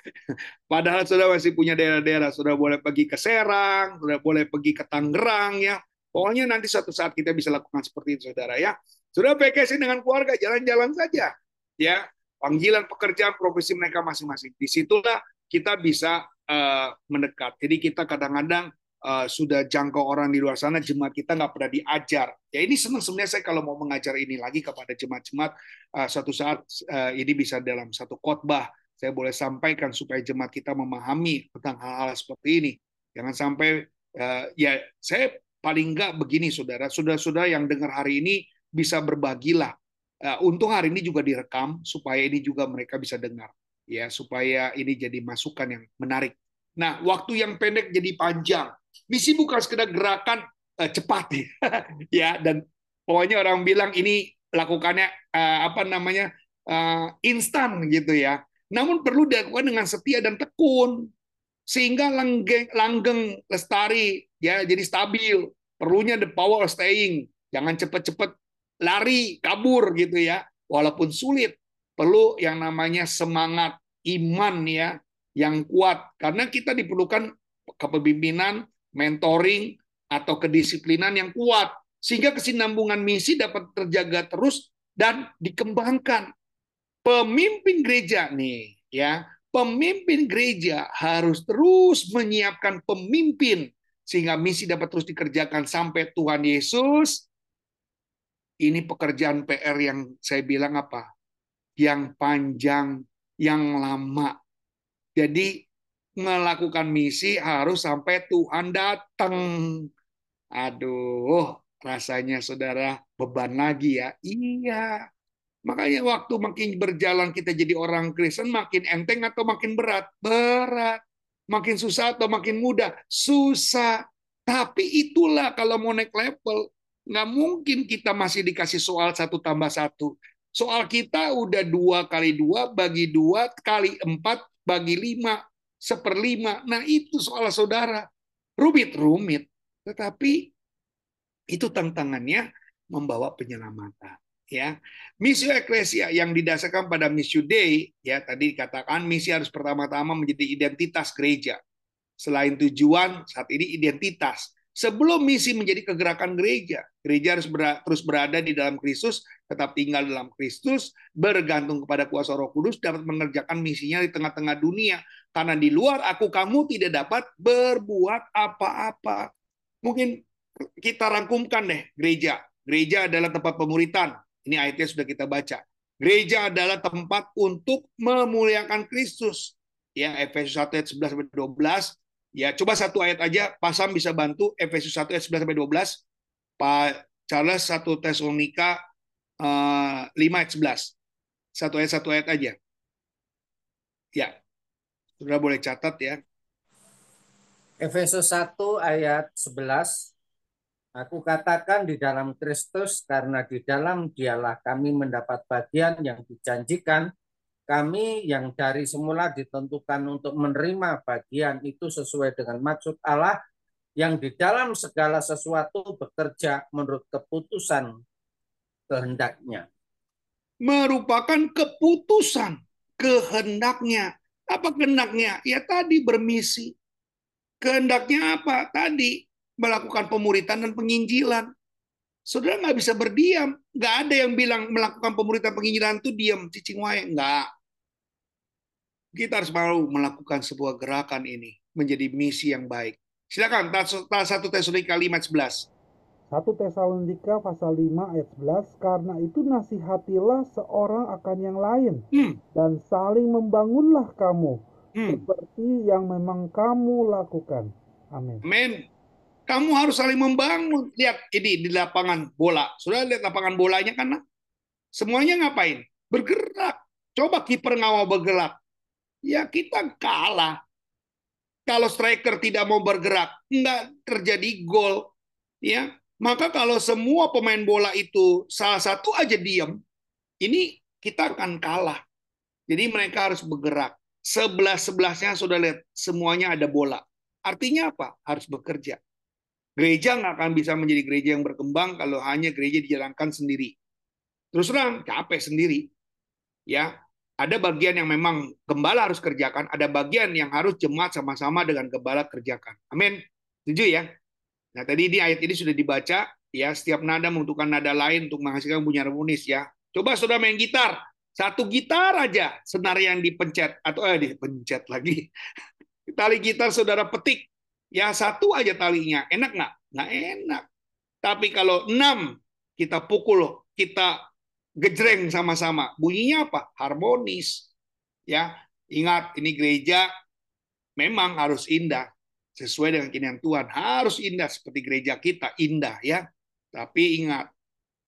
<laughs> padahal sudah masih punya daerah-daerah sudah boleh pergi ke Serang sudah boleh pergi ke Tangerang ya pokoknya nanti suatu saat kita bisa lakukan seperti itu saudara ya sudah vacation dengan keluarga jalan-jalan saja ya panggilan pekerjaan profesi mereka masing-masing. Di situlah kita bisa uh, mendekat. Jadi kita kadang-kadang uh, sudah jangkau orang di luar sana, jemaat kita nggak pernah diajar. Ya ini senang sebenarnya saya kalau mau mengajar ini lagi kepada jemaat-jemaat uh, suatu saat uh, ini bisa dalam satu khotbah saya boleh sampaikan supaya jemaat kita memahami tentang hal-hal seperti ini. Jangan sampai uh, ya saya paling nggak begini saudara, saudara-saudara yang dengar hari ini bisa berbagilah Uh, untung hari ini juga direkam supaya ini juga mereka bisa dengar ya supaya ini jadi masukan yang menarik. Nah, waktu yang pendek jadi panjang. Misi bukan sekedar gerakan uh, cepat <laughs> ya dan pokoknya orang bilang ini lakukannya uh, apa namanya uh, instan gitu ya. Namun perlu dilakukan dengan setia dan tekun sehingga langgeng, langgeng lestari ya jadi stabil. Perlunya the power staying. Jangan cepat-cepat lari, kabur gitu ya. Walaupun sulit, perlu yang namanya semangat iman ya yang kuat karena kita diperlukan kepemimpinan, mentoring atau kedisiplinan yang kuat sehingga kesinambungan misi dapat terjaga terus dan dikembangkan. Pemimpin gereja nih ya, pemimpin gereja harus terus menyiapkan pemimpin sehingga misi dapat terus dikerjakan sampai Tuhan Yesus ini pekerjaan PR yang saya bilang apa? Yang panjang, yang lama. Jadi melakukan misi harus sampai Tuhan datang. Aduh, rasanya saudara beban lagi ya. Iya. Makanya waktu makin berjalan kita jadi orang Kristen makin enteng atau makin berat? Berat. Makin susah atau makin mudah? Susah. Tapi itulah kalau mau naik level, Nggak mungkin kita masih dikasih soal satu tambah satu. Soal kita udah dua kali dua bagi dua kali empat bagi lima seperlima. Nah itu soal saudara. Rumit-rumit. Tetapi itu tantangannya membawa penyelamatan. Ya, misi eklesia yang didasarkan pada misi Dei, ya tadi dikatakan misi harus pertama-tama menjadi identitas gereja. Selain tujuan, saat ini identitas. Sebelum misi menjadi kegerakan gereja, gereja harus ber terus berada di dalam Kristus, tetap tinggal dalam Kristus, bergantung kepada kuasa Roh Kudus, dapat mengerjakan misinya di tengah-tengah dunia. Karena di luar aku kamu tidak dapat berbuat apa-apa. Mungkin kita rangkumkan deh gereja. Gereja adalah tempat pemuritan. Ini ayatnya sudah kita baca. Gereja adalah tempat untuk memuliakan Kristus. Ya, Efesus 1 ayat 11 sampai 12 Ya, coba satu ayat aja, Pasam bisa bantu Efesus 1 ayat 11 sampai 12. Pak Charles 1 Tesalonika uh, 5 ayat 11. Satu ayat satu ayat aja. Ya. Sudah boleh catat ya. Efesus 1 ayat 11. Aku katakan di dalam Kristus karena di dalam dialah kami mendapat bagian yang dijanjikan kami yang dari semula ditentukan untuk menerima bagian itu sesuai dengan maksud Allah yang di dalam segala sesuatu bekerja menurut keputusan kehendaknya. Merupakan keputusan kehendaknya. Apa kehendaknya? Ya tadi bermisi. Kehendaknya apa? Tadi melakukan pemuritan dan penginjilan. Saudara nggak bisa berdiam. Nggak ada yang bilang melakukan pemuritan penginjilan itu diam, cicing wae. Nggak. Kita harus mau melakukan sebuah gerakan ini menjadi misi yang baik. Silakan, 1 Tesalonika 5 ayat 11. 1 Tesalonika pasal 5 ayat 11 karena itu nasihatilah seorang akan yang lain Hmm. dan saling membangunlah kamu Hmm. seperti yang memang kamu lakukan. Amin. Amin. Kamu harus saling membangun. Lihat ini di lapangan bola. Sudah lihat lapangan bolanya kan? Semuanya ngapain? Bergerak. Coba kiper ngawal bergerak. Ya kita kalah. Kalau striker tidak mau bergerak, nggak terjadi gol. Ya, maka kalau semua pemain bola itu salah satu aja diam, ini kita akan kalah. Jadi mereka harus bergerak. Sebelah sebelasnya sudah lihat semuanya ada bola. Artinya apa? Harus bekerja. Gereja nggak akan bisa menjadi gereja yang berkembang kalau hanya gereja dijalankan sendiri. Terus terang capek sendiri. Ya, ada bagian yang memang gembala harus kerjakan, ada bagian yang harus jemaat sama-sama dengan gembala kerjakan. Amin. Setuju ya? Nah, tadi di ayat ini sudah dibaca ya, setiap nada membutuhkan nada lain untuk menghasilkan bunyi harmonis ya. Coba saudara main gitar, satu gitar aja senar yang dipencet atau eh dipencet lagi. <laughs> Tali gitar saudara petik, ya satu aja talinya, enak nggak? Nggak enak. Tapi kalau enam kita pukul, kita gejreng sama-sama. Bunyinya apa? Harmonis. Ya, ingat ini gereja memang harus indah sesuai dengan keinginan Tuhan. Harus indah seperti gereja kita, indah ya. Tapi ingat,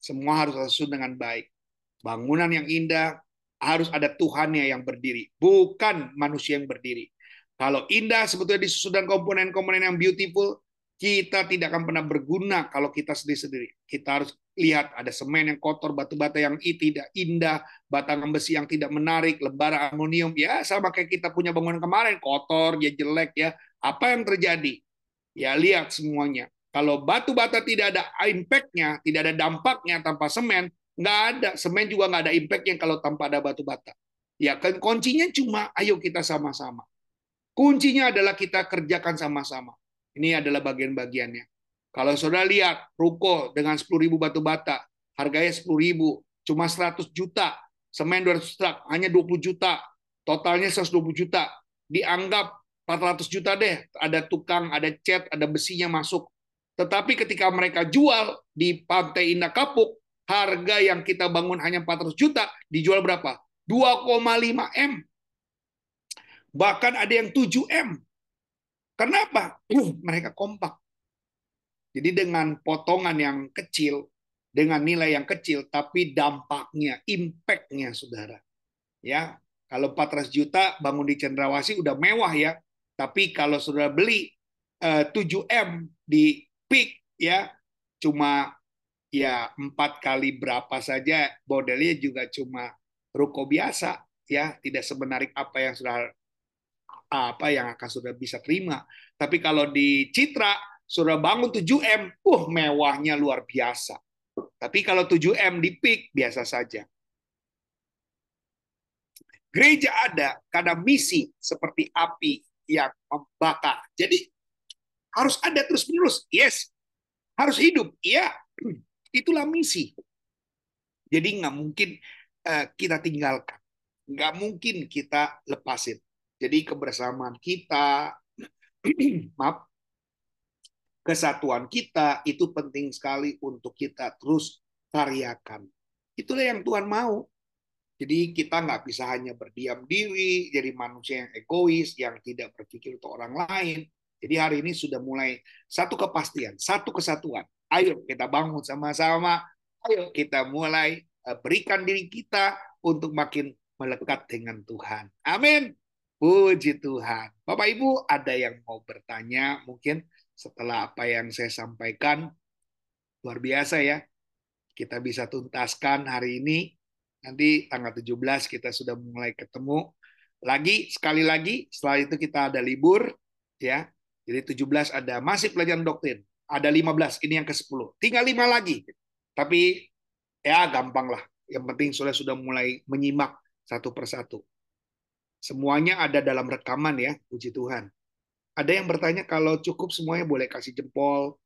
semua harus sesuai dengan baik. Bangunan yang indah harus ada Tuhannya yang berdiri, bukan manusia yang berdiri. Kalau indah sebetulnya disusun komponen-komponen yang beautiful, kita tidak akan pernah berguna kalau kita sendiri-sendiri. Kita harus lihat ada semen yang kotor, batu-bata yang tidak indah, batangan besi yang tidak menarik, lebara aluminium. Ya sama kayak kita punya bangunan kemarin, kotor, ya jelek ya. Apa yang terjadi? Ya lihat semuanya. Kalau batu bata tidak ada impact-nya, tidak ada dampaknya tanpa semen, nggak ada. Semen juga nggak ada impact-nya kalau tanpa ada batu bata. Ya kan kuncinya cuma ayo kita sama-sama. Kuncinya adalah kita kerjakan sama-sama. Ini adalah bagian-bagiannya. Kalau saudara lihat ruko dengan 10.000 batu bata, harganya 10.000, cuma 100 juta, semen 200 truk, hanya 20 juta, totalnya 120 juta. Dianggap 400 juta deh, ada tukang, ada cat, ada besinya masuk. Tetapi ketika mereka jual di Pantai Indah Kapuk, harga yang kita bangun hanya 400 juta, dijual berapa? 2,5 M. Bahkan ada yang 7 M. Kenapa? mereka kompak. Jadi dengan potongan yang kecil, dengan nilai yang kecil, tapi dampaknya, impact-nya, saudara. Ya, kalau 400 juta bangun di Cendrawasih udah mewah ya. Tapi kalau saudara beli eh, 7M di peak ya, cuma ya empat kali berapa saja modelnya juga cuma ruko biasa ya, tidak semenarik apa yang sudah apa yang akan sudah bisa terima. Tapi kalau di Citra sudah bangun 7M, uh mewahnya luar biasa. Tapi kalau 7M di peak biasa saja. Gereja ada karena misi seperti api yang membakar. Jadi harus ada terus-menerus. Yes. Harus hidup. Iya. <clears throat> Itulah misi. Jadi nggak mungkin uh, kita tinggalkan. Nggak mungkin kita lepasin. Jadi kebersamaan kita, <clears throat> maaf, kesatuan kita itu penting sekali untuk kita terus karyakan. Itulah yang Tuhan mau. Jadi kita nggak bisa hanya berdiam diri, jadi manusia yang egois, yang tidak berpikir untuk orang lain. Jadi hari ini sudah mulai satu kepastian, satu kesatuan. Ayo kita bangun sama-sama. Ayo kita mulai berikan diri kita untuk makin melekat dengan Tuhan. Amin. Puji Tuhan. Bapak Ibu, ada yang mau bertanya mungkin setelah apa yang saya sampaikan? Luar biasa ya. Kita bisa tuntaskan hari ini. Nanti tanggal 17 kita sudah mulai ketemu. Lagi, sekali lagi, setelah itu kita ada libur. ya. Jadi 17 ada masih pelajaran doktrin. Ada 15, ini yang ke-10. Tinggal 5 lagi. Tapi ya gampang lah. Yang penting sudah sudah mulai menyimak satu persatu. Semuanya ada dalam rekaman ya, puji Tuhan. Ada yang bertanya kalau cukup semuanya boleh kasih jempol,